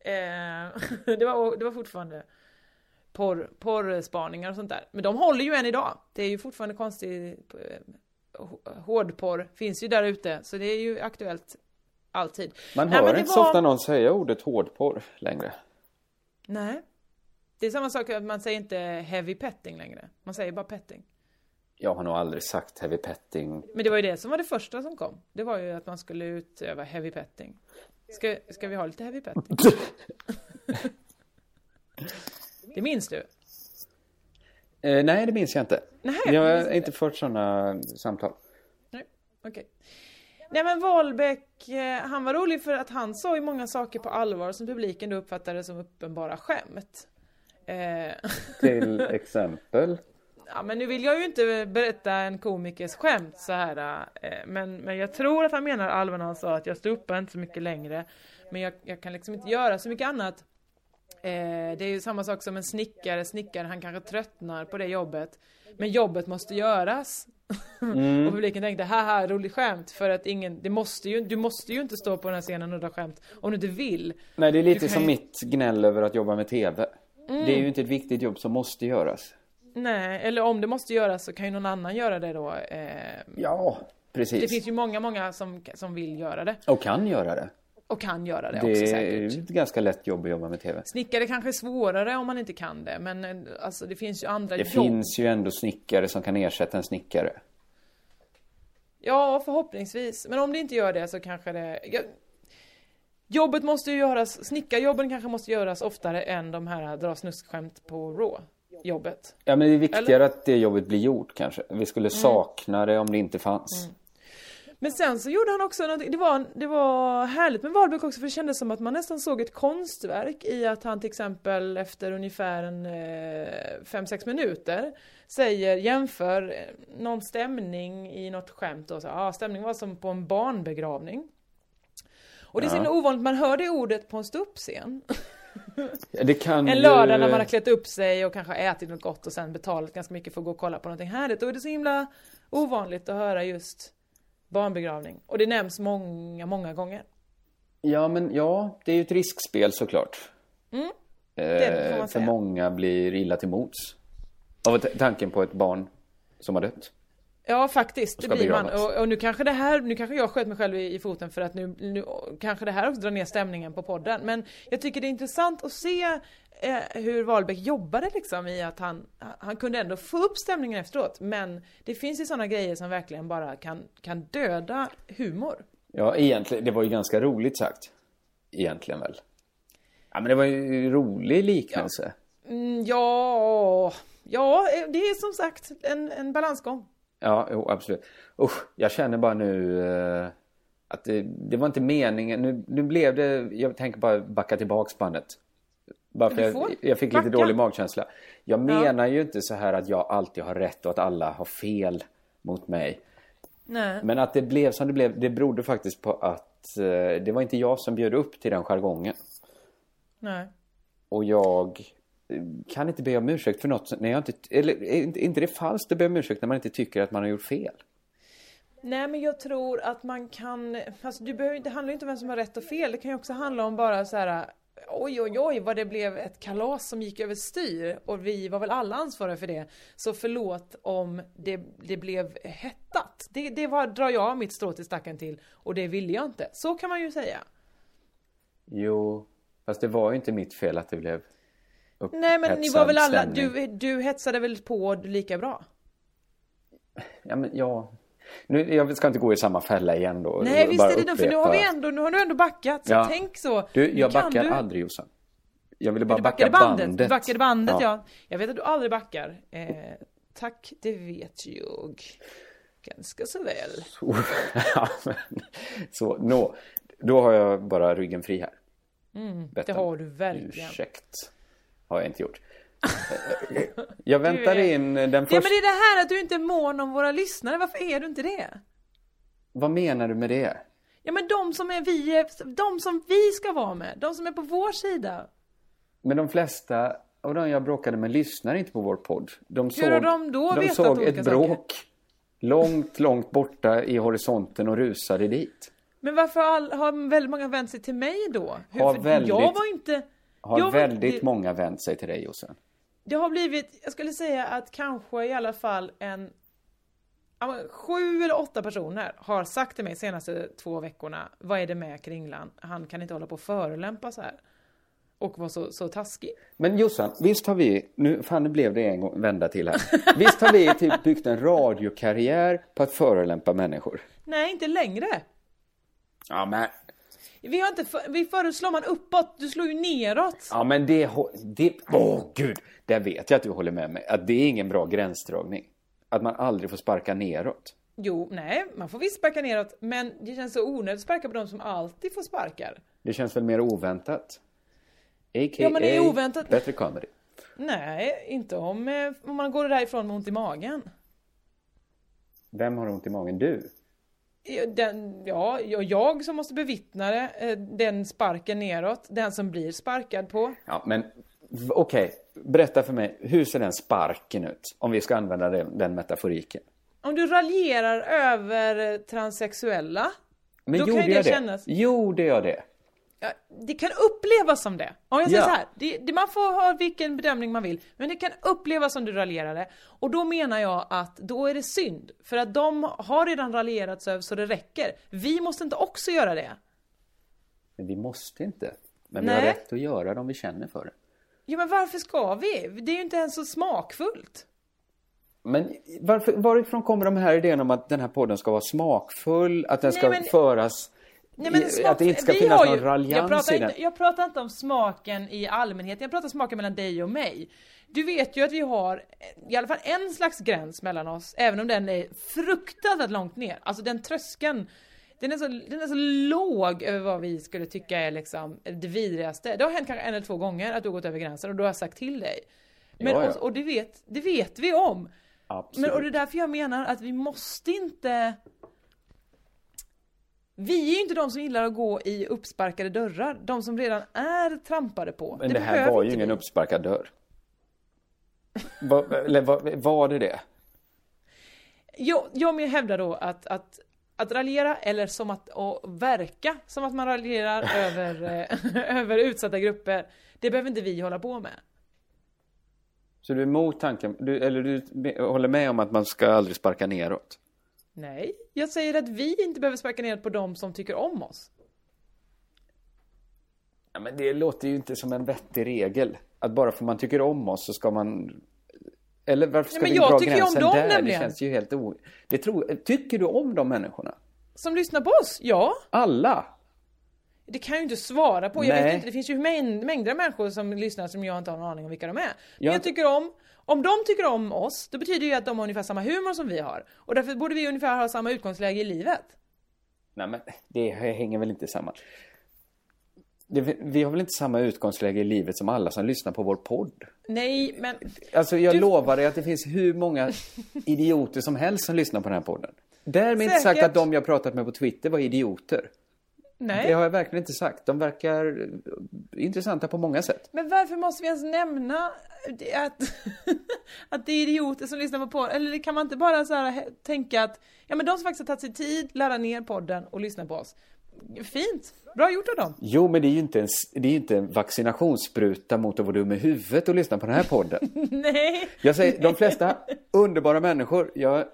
Eh, det, var, det var fortfarande porr, porrspaningar och sånt där. Men de håller ju än idag. Det är ju fortfarande konstigt. eh, Hårdporr finns ju där ute, så det är ju aktuellt alltid. Man Nej, hör inte så var- ofta någon säga ordet hårdporr längre. Nej. Det är samma sak att man säger inte heavy petting längre. Man säger bara petting. Jag har nog aldrig sagt heavy petting. Men det var ju det som var det första som kom. Det var ju att man skulle utöva heavy petting. Ska, ska vi ha lite heavy petting? det minns du? Eh, nej, det minns jag inte. Nej, jag har minns inte fört sådana samtal. Nej, okej. Nej men Wahlbeck, eh, han var rolig för att han sa ju många saker på allvar som publiken då uppfattade som uppenbara skämt. Eh, Till exempel. Ja men nu vill jag ju inte berätta en komikers skämt så här. eh, Men, men jag tror att han menar allvar när han sa att jag ståuppar inte så mycket längre. Men jag, jag kan liksom inte göra så mycket annat. Eh, det är ju samma sak som en snickare. Snickare han kanske tröttnar på det jobbet. Men jobbet måste göras. Mm. och publiken tänkte haha roligt skämt. För att ingen, det måste ju, du måste ju inte stå på den här scenen och dra skämt. Om du inte vill. Nej, det är lite som ju- mitt gnäll över att jobba med TV. Mm. Det är ju inte ett viktigt jobb som måste göras. Nej, eller om det måste göras så kan ju någon annan göra det då. Eh, Ja, precis. Det finns ju många, många som, som vill göra det. Och kan göra det. Och kan göra det, Det också är säkert. ett ganska lätt jobb att jobba med TV. Snickare kanske är svårare om man inte kan det, men eh, alltså det finns ju andra Det jobb. finns ju ändå snickare som kan ersätta en snickare. Ja, förhoppningsvis. Men om det inte gör det så kanske det... Ja, jobbet måste ju göras, snickarjobben kanske måste göras oftare än de här dra snuskskämt på Raw jobbet. Ja, men det är viktigare Eller? att det jobbet blir gjort kanske. Vi skulle sakna det om det inte fanns. Mm. Men sen så gjorde han också något, det var, det var härligt med Wahlbeck också för det kändes som att man nästan såg ett konstverk i att han till exempel efter ungefär en 5-6 minuter säger, jämför eh, någon stämning i något skämt och så, ja stämningen var som på en barnbegravning. Och det är så Ja. ovanligt, man hör det ordet på en ståuppscen. Ja, det kan En ju- lördag när man har klätt upp sig och kanske ätit något gott och sen betalat ganska mycket för att gå och kolla på någonting härligt. Då är det så himla ovanligt att höra just barnbegravning. Och det nämns många, många gånger. Ja, men ja, det är ju ett riskspel såklart. Mm. Eh, för många blir illa till mots. Av tanken på ett barn som har dött. Ja faktiskt, det blir man. Och, och nu kanske det här, nu kanske jag sköt mig själv i, i foten för att nu, nu kanske det här också drar ner stämningen på podden. Men jag tycker det är intressant att se eh, hur Wahlbeck jobbade liksom i att han, han kunde ändå få upp stämningen efteråt. Men det finns ju sådana grejer som verkligen bara kan, kan döda humor. Ja, egentligen, det var ju ganska roligt sagt. Egentligen väl. Ja, men det var ju en rolig liknelse. Mm, ja, ja, det är som sagt en, en balansgång. Ja, jo, absolut. Usch, jag känner bara nu eh, att det, det var inte meningen. Nu, nu blev det, jag tänker bara backa tillbaks bandet. Bara för jag, jag fick backa. lite dålig magkänsla. Jag Ja. menar ju inte så här att jag alltid har rätt och att alla har fel mot mig. Nej. Men att det blev som det blev, det berodde faktiskt på att eh, det var inte jag som bjöd upp till den jargongen. Nej. Och jag kan inte be om ursäkt för något när jag inte... Eller är inte- inte det falskt att be om ursäkt när man inte tycker att man har gjort fel? Nej men jag tror att man kan, alltså du behöver, det handlar ju inte om vem som har rätt och fel, det kan ju också handla om bara så här. Oj oj oj vad det blev ett kalas som gick över styr och vi var väl alla ansvariga för det. Så förlåt om det, det blev hettat. Det, det var, drar jag mitt strå till stacken till och det ville jag inte. Så kan man ju säga. Jo, fast det var ju inte mitt fel att det blev Nej men ni var väl alla, du, du hetsade väl på lika bra? Ja, men ja. Nu, jag ska inte gå i samma fälla igen då. Nej visst är det det, för nu har vi ändå, nu har du ändå backat. Så Ja. tänk så. Du, jag kan backar du- aldrig Jossan. Jag ville bara du backa bandet. bandet. Du backade bandet ja. Jag vet att du aldrig backar. Eh, tack, det vet jag. Ganska så väl. Så, ja, men, så nå. Då har jag bara ryggen fri här. Mm, det har du verkligen. Ursäkt. Har jag inte gjort. jag väntar är- in den Ja, men första. det är det här att du inte är mån om våra lyssnare. Varför är du inte det? Vad menar du med det? Ja men de som är vi, de som vi ska vara med. De som är på vår sida. Men de flesta av de jag bråkade med lyssnar inte på vår podd. De Hur har de då de såg ett bråk långt, långt borta i horisonten och rusade dit. Men varför all, har väldigt många vänt sig till mig då? Hur, Har väldigt- Jag var inte... Har var, väldigt det, många vänt sig till dig Jossan. det har blivit, jag skulle säga att kanske i alla fall en ja, Sju eller åtta personer har sagt till mig senaste två veckorna Vad är det med Kringlan? Han kan inte hålla på och förolämpa så här. Och vara så, så taskig. Men Jossan, visst har vi, nu fan nu blev det en gång vända till här. Visst har vi typ byggt en radiokarriär på att förolämpa människor? Nej, inte längre. Ja men, Vi har inte, för, vi föreslår man uppåt, du slår ju neråt. ja men det, det, åh gud, där vet jag att du håller med mig. Att det är ingen bra gränsdragning. Att man aldrig får sparka neråt. Jo, nej, man får visst sparka neråt, men det känns så onödigt att sparka på de som alltid får sparkar. Det känns väl mer oväntat? A.k.a. Ja, men det är oväntat. Bättre comedy. Nej, inte om, eh, om man går därifrån med ont i magen. Vem har ont i magen? Du? Ja, Den, ja, jag- som måste bevittna det, eh, den sparken neråt, den som blir sparkad på. Ja, men okej. Berätta för mig, hur ser den sparken ut? Om vi ska använda den, den metaforiken. Om du raljerar över eh, transsexuella, Men då kan ju det det? kännas... Gjorde jag det? Ja, det kan upplevas som det. Om jag säger Ja. så här, det, det, man får ha vilken bedömning man vill, men det kan upplevas som du raljerade. Och då menar jag att då är det synd, för att de har redan raljerats över så det räcker. Vi måste inte också göra det. Men vi måste inte. Men vi Nej. har rätt att göra det om vi känner för det. Ja men varför ska vi? Det är ju inte ens så smakfullt. Men varför, varifrån kommer de här idéerna om att den här podden ska vara smakfull, att den Nej, ska men- föras... Nej, men smak, att det inte ska finnas någon ju, raljans jag pratar, i den. inte, jag pratar inte om smaken i allmänhet, jag pratar smaken mellan dig och mig. Du vet ju att vi har i alla fall en slags gräns mellan oss, även om den är fruktansvärt långt ner. Alltså den tröskeln, den är så, den är så låg över vad vi skulle tycka är liksom det vidrigaste. Det har hänt kanske en eller två gånger att du har gått över gränsen och då har jag sagt till dig. Men, Ja, ja. Och, och det, vet, det vet vi om. Absolut. Men, och det är därför jag menar att vi måste inte... Vi är ju inte de som gillar att gå i uppsparkade dörrar, de som redan är trampade på. Men det, här behöver var ju ingen vi. uppsparkad dörr. var, eller var, var det det? Jag, jag hävdar då att, att, att raljera, eller som att och verka som att man raljerar över, eh, över utsatta grupper, det behöver inte vi hålla på med. Så du är emot tanken, du, eller du håller med om att man ska aldrig sparka neråt? Nej, jag säger att vi inte behöver sparka ner på de som tycker om oss. Ja, men det låter ju inte som en vettig regel. Att bara för man tycker om oss så ska man... Eller varför ska Nej, vi jag dra gränsen dem där? nämligen. Det känns ju helt o... Det tror... Tycker du om de människorna? Som lyssnar på oss, ja. Alla? Det kan jag ju inte svara på. Jag Nej. vet inte, det finns ju mäng- mängder av människor som lyssnar som jag inte har någon aning om vilka de är. Men Jag- jag tycker om, om de tycker om oss, då betyder det ju att de har ungefär samma humor som vi har. Och därför borde vi ungefär ha samma utgångsläge i livet. Nej men det hänger väl inte samman. Det, vi har väl inte samma utgångsläge i livet som alla som lyssnar på vår podd? Nej, men Alltså jag Du- lovar dig att det finns hur många idioter som helst som lyssnar på den här podden. Därmed inte sagt Säkert. att de jag pratat med på Twitter var idioter. Nej. Det har jag verkligen inte sagt. De verkar intressanta på många sätt. Men varför måste vi ens nämna att, att det är idioter som lyssnar på podden? Eller kan man inte bara så här tänka att, ja men de som faktiskt har tagit sig tid, ladda ner podden och lyssna på oss. Fint! Bra gjort av dem! Jo, men det är ju inte en, det är inte en vaccinationsspruta mot att vara dum i huvudet och lyssna på den här podden. Nej! Jag säger, de flesta underbara människor. Jag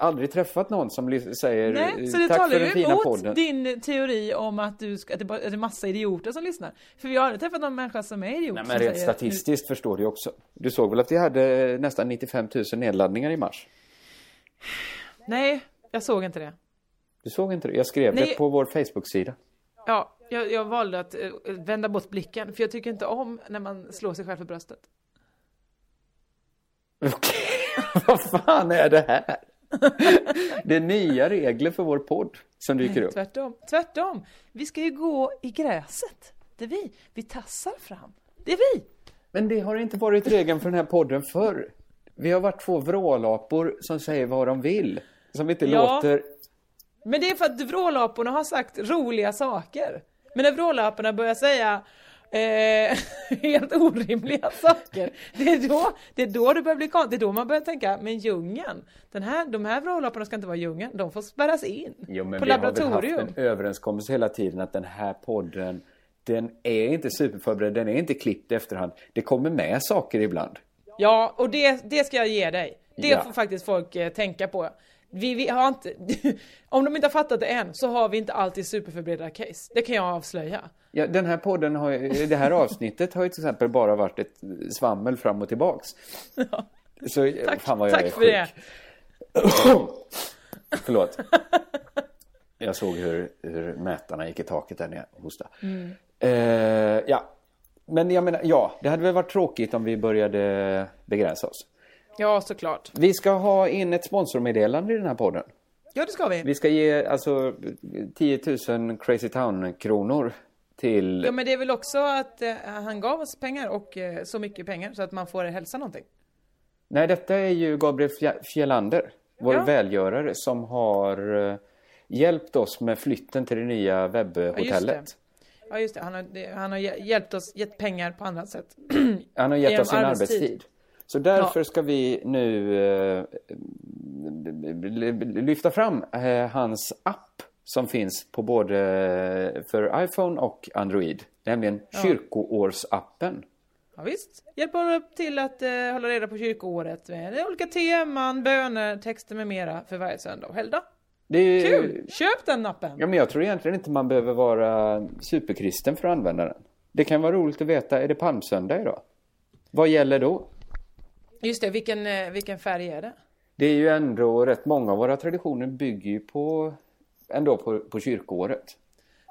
aldrig träffat någon som säger Nej, så det tack talar för den ju fina emot podden. din teori om att, du ska, att, det bara, det är massa idioter som lyssnar. För vi har aldrig träffat någon människa som är idiot Nej, men rent säger, statistiskt förstår du också. Du såg väl att vi hade nästan 95 000 nedladdningar i mars? Nej, jag såg inte det. Du såg inte det? Jag skrev Nej. det på vår Facebook-sida. Ja, jag, jag valde att eh, vända bort blicken, för jag tycker inte om när man slår sig själv för bröstet. Okej, vad fan är det här? Det är nya regler för vår podd som dyker upp. Tvärtom, tvärtom. Vi ska ju gå i gräset. Det är vi. Vi tassar fram. Det är vi. Men det har inte varit regeln för den här podden förr. Vi har varit två vrålapor som säger vad de vill. Som inte Ja. låter... Men det är för att vrålaporna har sagt roliga saker. Men när vrålaporna börjar säga Eh, helt orimliga saker. Det är då det, är då det börjar bli konstigt. Det är då man börjar tänka, men djungeln, den här, de här vrålapparna ska inte vara i djungeln. De får spärras in Jo, men på vi har väl laboratorium. haft en överenskommelse hela tiden att den här podden den är inte superförberedd, den är inte klippt i efterhand. Det kommer med saker ibland. Ja, och det, det ska jag ge dig. Det Ja. får faktiskt folk eh, tänka på. Vi, vi har inte, om de inte har fattat det än så har vi inte alltid superförberedda case. Det kan jag avslöja. Ja, den här podden har det här avsnittet har ju till exempel bara varit ett svammel fram och tillbaks. Så Tack, fan vad jag tack är för sjuk. det. Förlåt. Jag såg hur, hur mätarna gick i taket där när jag hostade. Mm. Eh, ja, men jag menar, ja, det hade väl varit tråkigt om vi började begränsa oss. Ja, såklart. Vi ska ha in ett sponsormeddelande i den här podden. Ja, det ska vi. Vi ska ge alltså 10 000 Crazy Town-kronor till... Ja, men det är väl också att eh, han gav oss pengar och eh, så mycket pengar så att man får hälsa någonting. Nej, detta är ju Gabriel Fjellander, vår Ja. välgörare, som har eh, hjälpt oss med flytten till det nya Ja, webbhotellet. det. Ja, just det. Han har, han har hjä- hjälpt oss, gett pengar på annat sätt. Han har gett oss sin arbetstid. arbetstid. Så därför ska vi nu eh, lyfta fram eh, hans app som finns på både för iPhone och Android. Nämligen Ja. kyrkoårsappen. Ja, visst. Hjälper till att eh, hålla reda på kyrkoåret med olika teman, böner, texter med mera för varje söndag och helgdag. Är, Kul! Köp den appen! Ja, men jag tror egentligen inte man behöver vara superkristen för att använda den. Det kan vara roligt att veta, är det palmsöndag idag? Vad gäller då? Just det, vilken, eh, vilken färg är det? Det är ju ändå rätt många av våra traditioner bygger ju på ändå på, på kyrkoåret.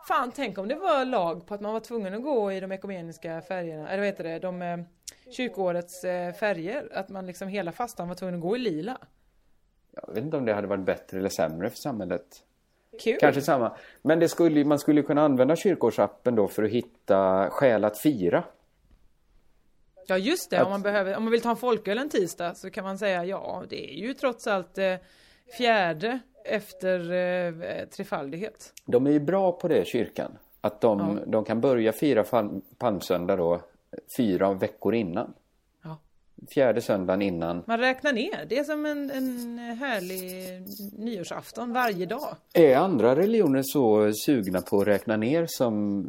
Fan, tänk om det var lag på att man var tvungen att gå i de ekumeniska färgerna, eller vad heter det, de eh, kyrkoårets eh, färger. Att man liksom hela fastan var tvungen att gå i lila. Jag vet inte om det hade varit bättre eller sämre för samhället. Kul! Kanske samma. Men det skulle, man skulle kunna använda kyrkårsappen då för att hitta skäl att fira. Ja just det, Att- om man, behöver, om man vill ta en folköl en tisdag så kan man säga ja, det är ju trots allt eh, fjärde efter eh, trefaldighet. De är ju bra på det, kyrkan. Att de, Ja. de kan börja fira palm, palmsöndag då fyra veckor innan. Ja. Fjärde söndagen innan. Man räknar ner, det är som en, en härlig nyårsafton varje dag. Är andra religioner så sugna på att räkna ner som,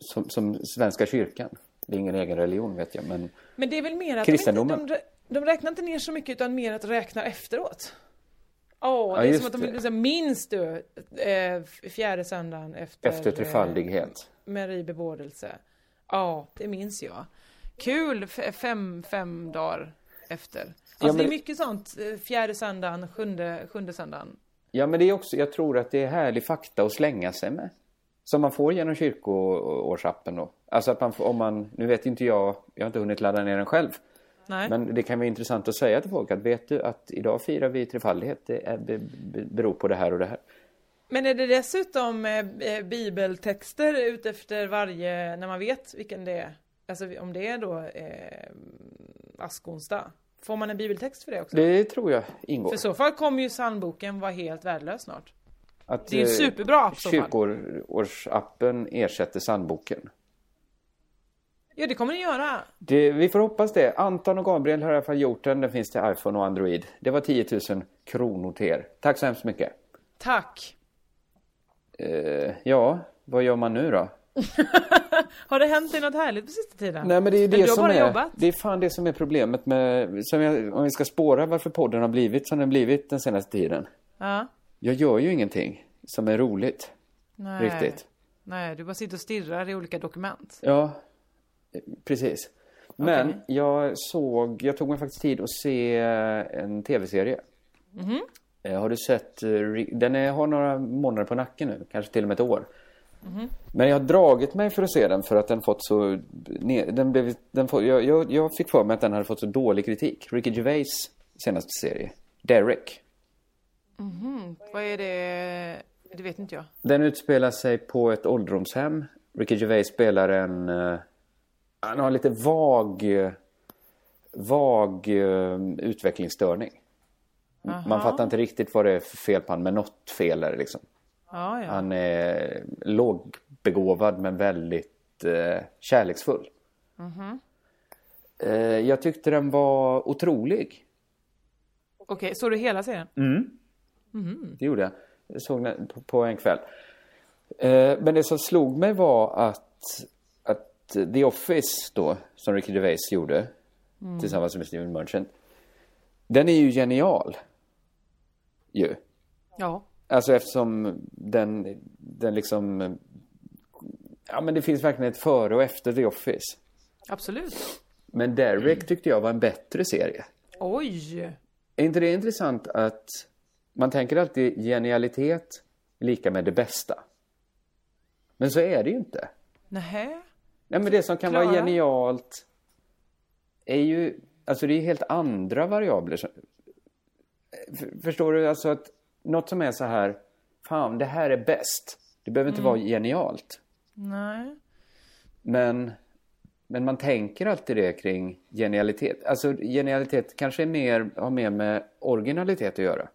som, som Svenska kyrkan? Det är ingen egen religion vet jag, men Men det är väl mer att de, inte, Kristendomen. de, de räknar inte ner så mycket utan mer att räkna efteråt. Åh, Ja, det är som att de det. liksom, minns du eh, fjärde söndagen efter, efter trefaldighet. eh, Marie bebådelse? Ja, det minns jag. Kul, fem, fem dagar efter. Alltså Ja, men det är mycket sånt, eh, fjärde söndagen, sjunde, sjunde söndagen. Ja, men det är också, jag tror att det är härlig fakta att slänga sig med. Som man får genom kyrkoårsappen då. Alltså att man får, om man, nu vet inte jag, jag har inte hunnit ladda ner den själv. Nej. Men det kan vara intressant att säga till folk att vet du att idag firar vi trefaldighet, det är, be, be, beror på det här och det här. Men är det dessutom eh, eh, bibeltexter utefter varje, när man vet vilken det är? Alltså om det är då eh, askonsdag. Får man en bibeltext för det också? Det tror jag ingår. För i så fall kommer ju psalmboken vara helt värdelös snart. Att, det är ju eh, superbra app. Kyrkoårsappen ersätter sandboken. Ja, det kommer den göra. Det, vi får hoppas det. Anton och Gabriel har i alla fall gjort den. Den finns till iPhone och Android. Det var 10 000 kronor till er. Tack så hemskt mycket. Tack. Eh, ja, vad gör man nu då? Har det hänt dig något härligt på sista tiden? Nej men det är det som är, jobbat? det är fan det som är problemet med, jag, om vi ska spåra varför podden har blivit som den blivit den senaste tiden. Ja. Jag gör ju ingenting som är roligt. Nej. Riktigt. Nej, du bara sitter och stirrar i olika dokument. Ja, eh, precis. Men Okej. jag såg, jag tog mig faktiskt tid att se en tv-serie. Mhm. Eh, Har du sett, eh, den är, har några månader på nacken nu, kanske till och med ett år. Mhm. Men jag har dragit mig för att se den för att den fått så... Den blev, den får, jag, jag, jag fick för mig att den hade fått så dålig kritik. Ricky Gervais senaste serie, Derek. Mhm. Vad är det? Det vet inte jag. Den utspelar sig på ett ålderdomshem. Ricky Gervais spelar en... eh, han har lite vag... eh, Vag eh, utvecklingsstörning. Aha. Man fattar inte riktigt vad det är för fel på honom, men något fel är det liksom. Ja, ja. Han är lågbegåvad men väldigt eh, kärleksfull. Mhm. Eh, jag tyckte den var otrolig. Okej, såg du hela serien? Mm. Mhm. Det gjorde jag. Jag såg den på, på en kväll. Eh, men det som slog mig var att, att The Office då, som Ricky Gervais gjorde Mm. tillsammans med Steven Merchant. Den är ju genial. Ju. Ja. Alltså eftersom den, den liksom... Ja men det finns verkligen ett före och efter The Office. Absolut. Men Derek tyckte jag var en bättre serie. Oj! Är inte det intressant att man tänker alltid genialitet är lika med det bästa. Men så är det ju inte. Nähä? Nej men det som kan vara Klara? genialt är ju, alltså det är helt andra variabler. som- Förstår du? Alltså att något som är så här, fan det här är bäst. Det behöver inte Mm. vara genialt. Nej. Men, men man tänker alltid det kring genialitet. Alltså genialitet kanske är mer, har mer med originalitet att göra.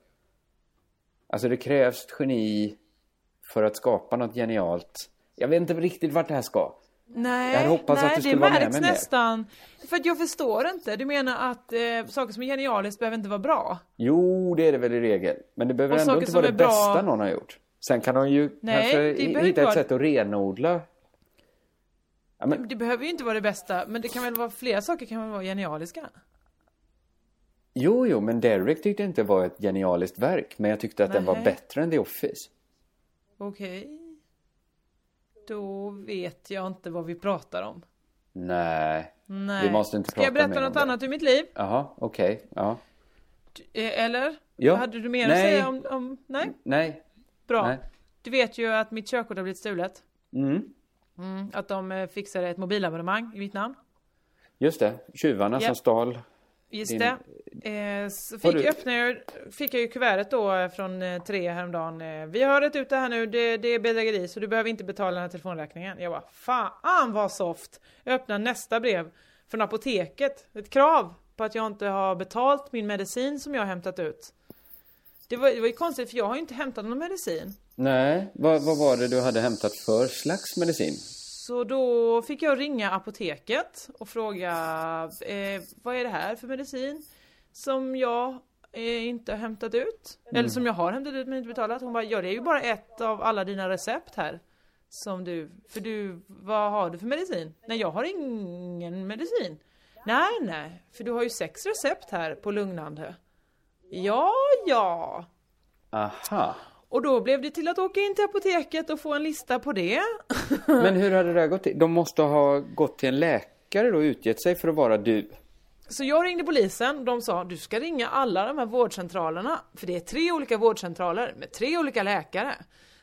Alltså det krävs ett geni för att skapa något genialt. Jag vet inte riktigt vart det här ska. Nej, Jag hade hoppats nej att du det skulle vara med mig mer. nästan. För att jag förstår inte. Du menar att eh, saker som är genialiskt behöver inte vara bra? Jo, det är det väl i regel. Men det behöver Och ändå inte vara det bra- bästa någon har gjort. Sen kan de ju Nej, kanske hitta ett vara- sätt att renodla. Ja, men, Det behöver ju inte vara det bästa, men det kan väl vara flera saker kan väl vara genialiska? Jo, jo, men Derek tyckte inte det var ett genialiskt verk. Men jag tyckte att den var bättre än The Office. Okej. Då vet jag inte vad vi pratar om. Nej, Nej. vi måste inte Ska jag prata berätta mer om något annat ur mitt liv? Jaha, okej. Ja. Eh, Eller? Ja. Hade du mer Nej. att säga om, om... Nej? Nej. Bra. Nej. Du vet ju att mitt körkort har blivit stulet. Mm. Mm, att de eh, fixade ett mobilabonnemang i mitt namn. Just det, tjuvarna Ja. som stal. Just din- det. Eh, så fick, du- jag öppna, jag- fick jag ju kuvertet då eh, från eh, tre häromdagen. Vi har rätt ut det här nu, det, det är bedrägeri så du behöver inte betala den här telefonräkningen. Jag bara, fan vad soft! Jag öppnar nästa brev från apoteket. Ett krav på att jag inte har betalt min medicin som jag har hämtat ut. Det var, det var ju konstigt för jag har ju inte hämtat någon medicin. Nej, vad, vad var det du hade hämtat för slags medicin? Så då fick jag ringa apoteket och fråga eh, vad är det här för medicin som jag eh, inte har hämtat ut? Mm. Eller som jag har hämtat ut men inte betalat. Hon bara, ja det är ju bara ett av alla dina recept här. Som du, för du, vad har du för medicin? Nej jag har ingen medicin. Nej nej, för du har ju sex recept här på lugnande. Ja ja. Aha. Och då blev det till att åka in till apoteket och få en lista på det. Men hur hade det här gått till? De måste ha gått till en läkare då och utgett sig för att vara du. Så jag ringde polisen, de sa du ska ringa alla de här vårdcentralerna, för det är tre olika vårdcentraler med tre olika läkare.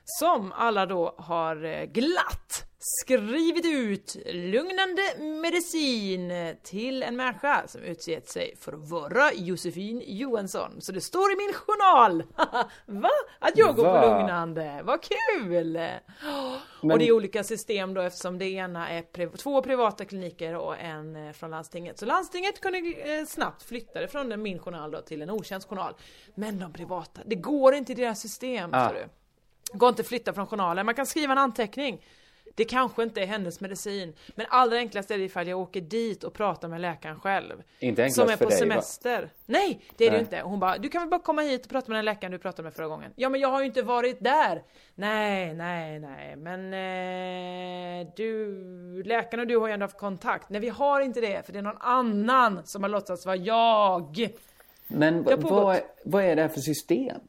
Som alla då har eh, glatt skrivit ut lugnande medicin till en människa som utgett sig för att vara Josefin Johansson. Så det står i min journal! Va? Att jag går på lugnande, vad kul! Men- Och det är olika system då eftersom det ena är priv- två privata kliniker och en eh, från landstinget. Så landstinget kunde eh, snabbt flytta det från min journal då till en okänd journal. Men de privata, det går inte i deras system. Ah. Går inte att flytta från journalen. Man kan skriva en anteckning. Det kanske inte är hennes medicin. Men allra enklast är det ifall jag åker dit och pratar med läkaren själv. Inte enklast Som är på dig, va? semester. Nej, det är det Nej. ju inte. Hon bara, du kan väl bara komma hit och prata med den läkaren du pratade med förra gången. Ja men jag har ju inte varit där. Nej, nej, nej. Men eh, du, läkaren och du har ju ändå haft kontakt. Nej vi har inte det, för det är någon annan som har låtsats vara jag. Men Det vad, vad är det här för system?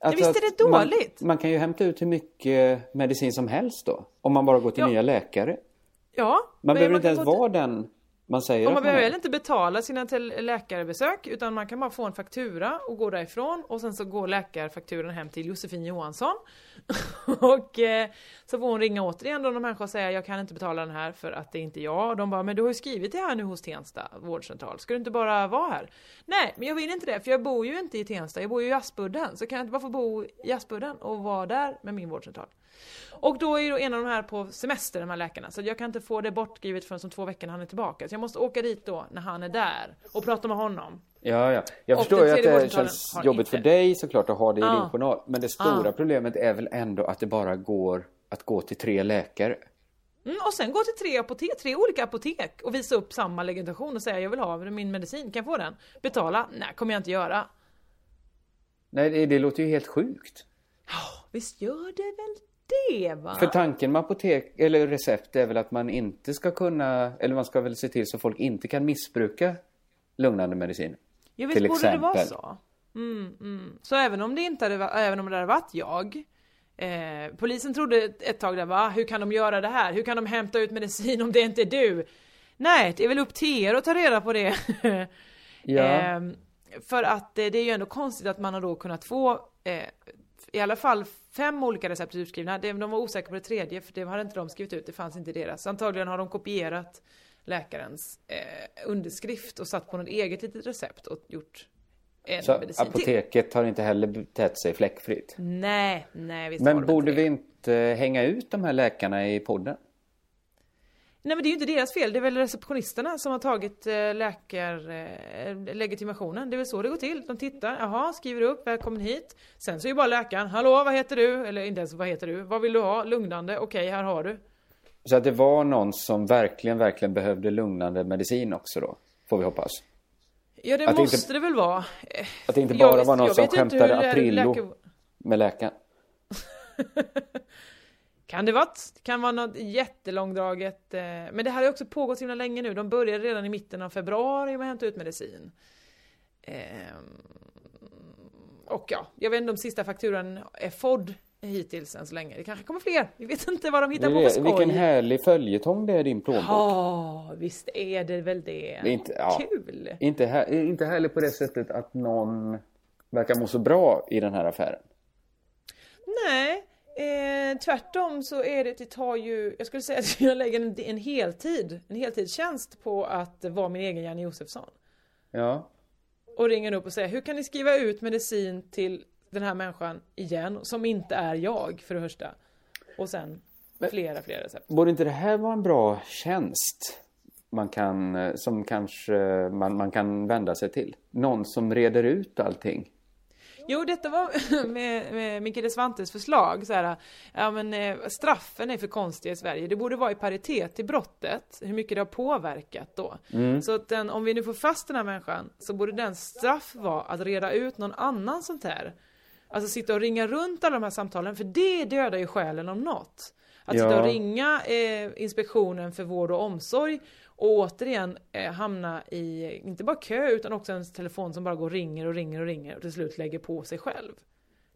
Alltså visst är det att man- dåligt? Man, kan ju hämta ut hur mycket medicin som helst då. Om man bara går till Ja. nya läkare. Ja. Man behöver inte kan ens vara den man säger Och man man behöver heller inte betala sina läkarbesök utan man kan bara få en faktura och gå därifrån och sen så går läkarfakturan hem till Josefin Johansson. och eh, så får hon ringa återigen då någon människa och säga jag kan inte betala den här för att det är inte jag. Och de bara men du har ju skrivit det här nu hos Tensta vårdcentral. Ska du inte bara vara här? Nej men jag vill inte det för jag bor ju inte i Tensta. Jag bor ju i Aspudden. Så kan jag inte bara få bo i Aspudden och vara där med min vårdcentral. Och då är ju då en av de här på semester, de här läkarna. Så jag kan inte få det bortskrivet förrän om två veckor när han är tillbaka. Så jag måste åka dit då när han är där och prata med honom. Ja, ja. Jag Och förstår ju att det känns jobbigt inte. för dig såklart att ha det i Ja. din journal. Men det stora Ja. problemet är väl ändå att det bara går att gå till tre läkare. Mm, och sen gå till tre, apotek, tre olika apotek och visa upp samma legitimation och säga jag vill ha min medicin, kan jag få den? Betala? Nej, kommer jag inte göra. Nej, det, det låter ju helt sjukt. Visst gör det väl det va? För tanken med apotek eller recept är väl att man inte ska kunna, eller man ska väl se till så folk inte kan missbruka lugnande medicin. Jag vet, borde det vara så? Mm, mm. Så även om det inte hade, även om det hade varit jag eh, Polisen trodde ett tag där va, hur kan de göra det här? Hur kan de hämta ut medicin om det inte är du? Nej, det är väl upp till er att ta reda på det. Ja. eh, för att eh, det är ju ändå konstigt att man har då kunnat få eh, i alla fall fem olika recept utskrivna. De var osäkra på det tredje för det hade inte de skrivit ut, det fanns inte i deras. Antagligen har de kopierat läkarens eh, underskrift och satt på något eget litet recept och gjort en Så medicin till. apoteket har inte heller betett sig fläckfritt. Nej, nej visst Men de borde inte vi inte hänga ut de här läkarna i podden? Nej men det är ju inte deras fel, det är väl receptionisterna som har tagit eh, läkarlegitimationen. Det är väl så det går till. De tittar, jaha, skriver upp, välkommen hit. Sen så är ju bara läkaren, hallå vad heter du? Eller inte ens vad heter du? Vad vill du ha? Lugnande? Okej, här har du. Så att det var någon som verkligen, verkligen behövde lugnande medicin också då? Får vi hoppas. Ja det Att måste inte- det väl vara. Eh, Att det inte jag bara vet- var någon jag som skämtade Aprillo läkare- med läkaren. Kan det vara, kan vara något jättelångdraget. Eh, men det här har ju också pågått så himla länge nu. De började redan i mitten av februari med att hämta ut medicin. Ehm, och ja, jag vet inte om sista fakturan är FOD hittills än så länge. Det kanske kommer fler. Vi vet inte vad de Det hittar är på för det. skoj. Vilken härlig följetong det är i din plånbok. Ja, visst är det väl det. Det inte, ja, Kul. Inte, här, inte heller på det sättet att någon verkar må så bra i den här affären. Nej, eh, tvärtom så är det, det tar ju, jag skulle säga att jag lägger en, en heltid, en heltidstjänst på att vara min egen Janne Josefsson. Ja. Och ringer upp och säger, hur kan ni skriva ut medicin till den här människan igen, som inte är jag för det första. Och sen flera, flera recept. Borde inte det här vara en bra tjänst? Man kan, eh, som kanske man, man kan vända sig till. Någon som reder ut allting. Jo, detta var med, med Mikael Svantes förslag. Så här, ja, men, eh, straffen är för konstiga i Sverige. Det borde vara i paritet till brottet. Hur mycket det har påverkat då. Mm. Så att den, om vi nu får fast den här människan så borde den straff vara att reda ut någon annan sånt här. Alltså sitta och ringa runt alla de här samtalen. För det dödar ju själen om något. Att sitta Ja. och ringa eh, Inspektionen för vård och omsorg och återigen eh, hamna i, inte bara kö utan också en telefon som bara går och ringer och ringer och ringer och till slut lägger på sig själv.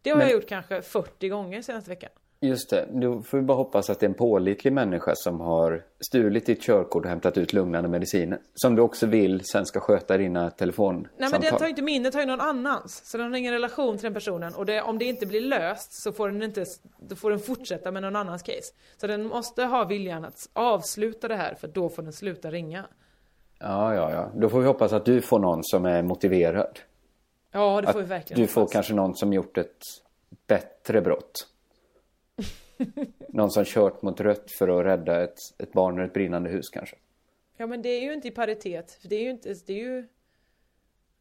Det har Men- jag gjort kanske 40 gånger senaste veckan. Just det, då får vi bara hoppas att det är en pålitlig människa som har stulit ditt körkort och hämtat ut lugnande mediciner. Som du också vill sen ska sköta dina telefonsamtal. Nej men den tar ju inte min, den tar ju någon annans. Så den har ingen relation till den personen och det, om det inte blir löst så får den inte, då får den fortsätta med någon annans case. Så den måste ha viljan att avsluta det här för då får den sluta ringa. Ja, ja, ja. Då får vi hoppas att du får någon som är motiverad. Ja det får vi Att verkligen du får hoppas. kanske någon som gjort ett bättre brott. Någon som kört mot rött för att rädda ett, ett barn ur ett brinnande hus kanske. Ja men det är ju inte i paritet, för det är ju inte, det är ju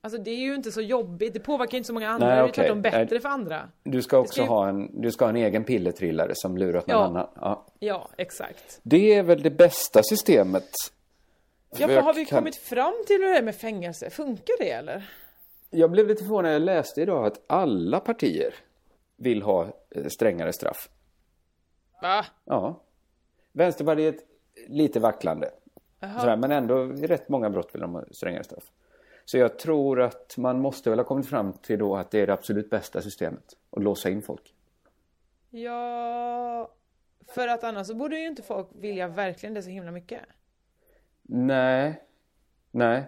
Alltså det är ju inte så jobbigt, det påverkar inte så många andra, Nej, det är ju okej. tvärtom bättre Nej. för andra. Du ska också ska ju- ha en, du ska ha en egen pillertrillare som lurat någon Ja. annan. Ja. Ja, exakt. Det är väl det bästa systemet. Ja, För har vi kan- kommit fram till hur det är med fängelse? Funkar det eller? Jag blev lite förvånad när jag läste idag att alla partier vill ha eh, strängare straff. Va? Ja. Vänsterpartiet lite vacklande. Sådär, men ändå rätt många brott vill de ha strängare straff. Så jag tror att man måste väl ha kommit fram till då att det är det absolut bästa systemet. Att låsa in folk. Ja... För att annars så borde ju inte folk vilja verkligen det så himla mycket. Nej. Nej.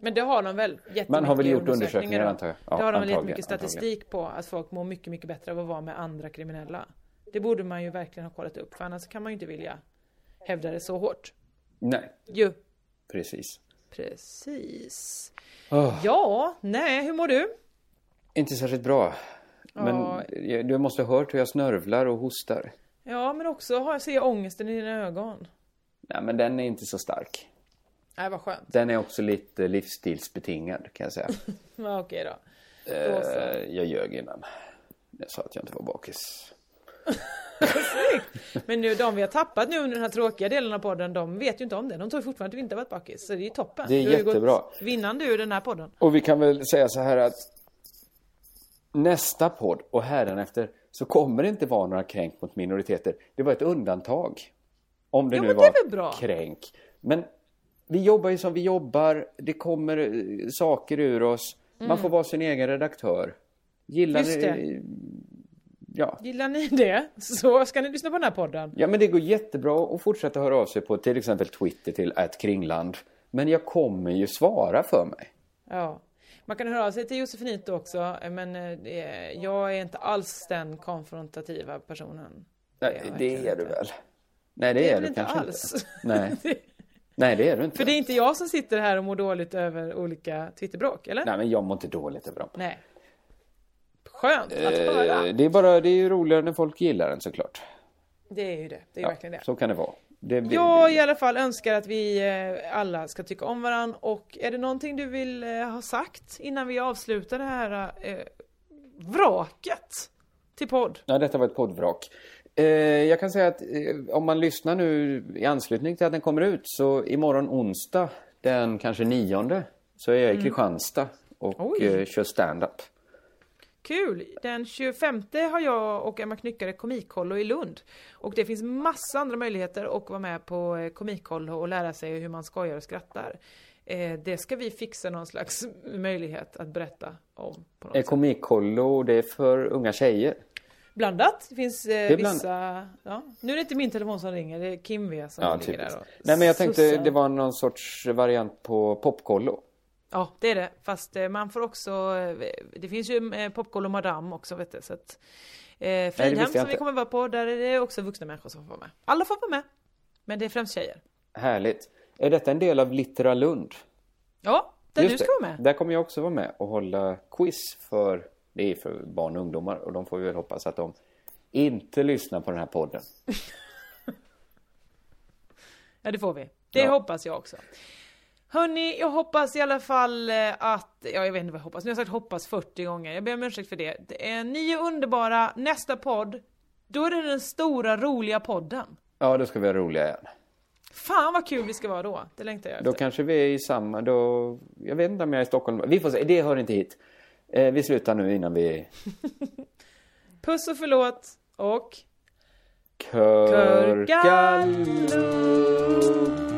Men det har de väl Man har väl gjort undersökningar, då. antar jag. Ja, det har de väl antagligen, jättemycket statistik på att folk mår mycket, mycket bättre av att vara med andra kriminella. Det borde man ju verkligen ha kollat upp för annars kan man ju inte vilja hävda det så hårt. Nej. Jo. Precis. Precis. Åh. Ja, nej, hur mår du? Inte särskilt bra. Men eh, du måste ha hört hur jag snörvlar och hostar. Ja, men också har jag ser jag ångesten i dina ögon. Nej, men den är inte så stark. Nej, vad skönt. Den är också lite livsstilsbetingad kan jag säga. Okej då. Då så. Eh, jag ljög innan. Jag sa att jag inte var bakis. Men nu, de vi har tappat nu under den här tråkiga delen av podden, de vet ju inte om det. De tror fortfarande att vi inte har varit bakis. Så det är ju toppen. Det är Du har jättebra. gått vinnande ur den här podden. Och vi kan väl säga så här att nästa podd och hädanefter så kommer det inte vara några kränk mot minoriteter. Det var ett undantag. Om det Ja, nu det var kränk. Men vi jobbar ju som vi jobbar. Det kommer eh, saker ur oss. Man Mm. får vara sin egen redaktör. Gillar. Ja. Gillar ni det så ska ni lyssna på den här podden. ja, men det går jättebra att fortsätta höra av sig på till exempel Twitter till @kringland. Men jag kommer ju svara för mig. Ja. Man kan höra av sig till Josefinito också, men eh, är, jag är inte alls den konfrontativa personen. Nej, det är du väl? Nej, det, Det är du inte kanske alls. inte. Nej. Nej, det är du inte. För det är inte jag som sitter här och mår dåligt över olika Twitterbråk, eller? Nej, men jag mår inte dåligt över dem. Nej. Skönt att höra. Eh, det är bara, det är roligare när folk gillar den såklart. Det är ju det. Det är Ja, verkligen det. Så kan det vara. Det, det, Jag i alla fall önskar att vi eh, alla ska tycka om varandra och är det någonting du vill eh, ha sagt innan vi avslutar det här eh, vraket till podd? Ja, detta var ett poddvrak. Eh, jag kan säga att eh, om man lyssnar nu i anslutning till att den kommer ut så imorgon onsdag den kanske nionde så är jag i Mm. Kristianstad och eh, kör stand-up. Kul! Den 25 har jag och Emma Knyckare komikkollo i Lund. Och det finns massa andra möjligheter att vara med på eh, komikkollo och lära sig hur man skojar och skrattar. Eh, Det ska vi fixa någon slags möjlighet att berätta om. På något sätt. Komikkollo, det är för unga tjejer. Blandat. Det finns eh, är blandat. vissa... Ja. Nu är det inte min telefon som ringer, det är Kim V som Ja, ligger typiskt. där och Nej, men jag tänkte sussar. det var någon sorts variant på popkollo. Ja, det är det. Fast eh, man får också... eh, Det finns ju eh, Popkollo Madame också vet du. Så att, eh, Fridhem som vi kommer vara på, där är det också vuxna människor som får vara med. Alla får vara med. Men det är främst tjejer. Härligt. Är detta en del av Littera Lund? Ja, där Just du ska det. vara med. Där kommer jag också vara med och hålla quiz för, det är för barn och ungdomar och de får vi väl hoppas att de inte lyssnar på den här podden. Ja, det får vi. Det Ja. hoppas jag också. Hörni, jag hoppas i alla fall eh, att, ja jag vet inte vad jag hoppas, nu har jag sagt hoppas 40 gånger, jag ber om ursäkt för det. det är, ni är underbara, nästa podd, då är det den stora roliga podden. Ja, då ska vi ha roliga igen. Fan vad kul vi ska vara då, det längtar jag Då efter. kanske vi är i samma, då... Jag vet inte om jag är i Stockholm. Vi får se, det hör inte hit. Eh, vi slutar nu innan vi... Puss och förlåt, och Körkallo!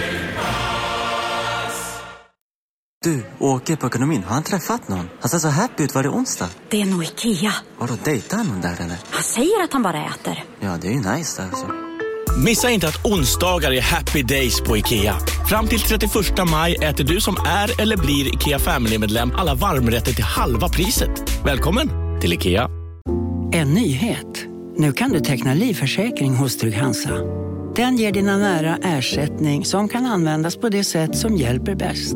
Du, åker på ekonomin. Har han träffat någon? Han ser så happy ut. Var det onsdag? Det är nog Ikea. Vadå, dejtar han någon där eller? Han säger att han bara äter. Ja, det är ju nice där alltså. Missa inte att onsdagar är happy days på IKEA. Fram till 31 maj äter du som är eller blir IKEA Family-medlem alla varmrätter till halva priset. Välkommen till IKEA. En nyhet. Nu kan du teckna livförsäkring hos Trygg-Hansa. Den ger dina nära ersättning som kan användas på det sätt som hjälper bäst.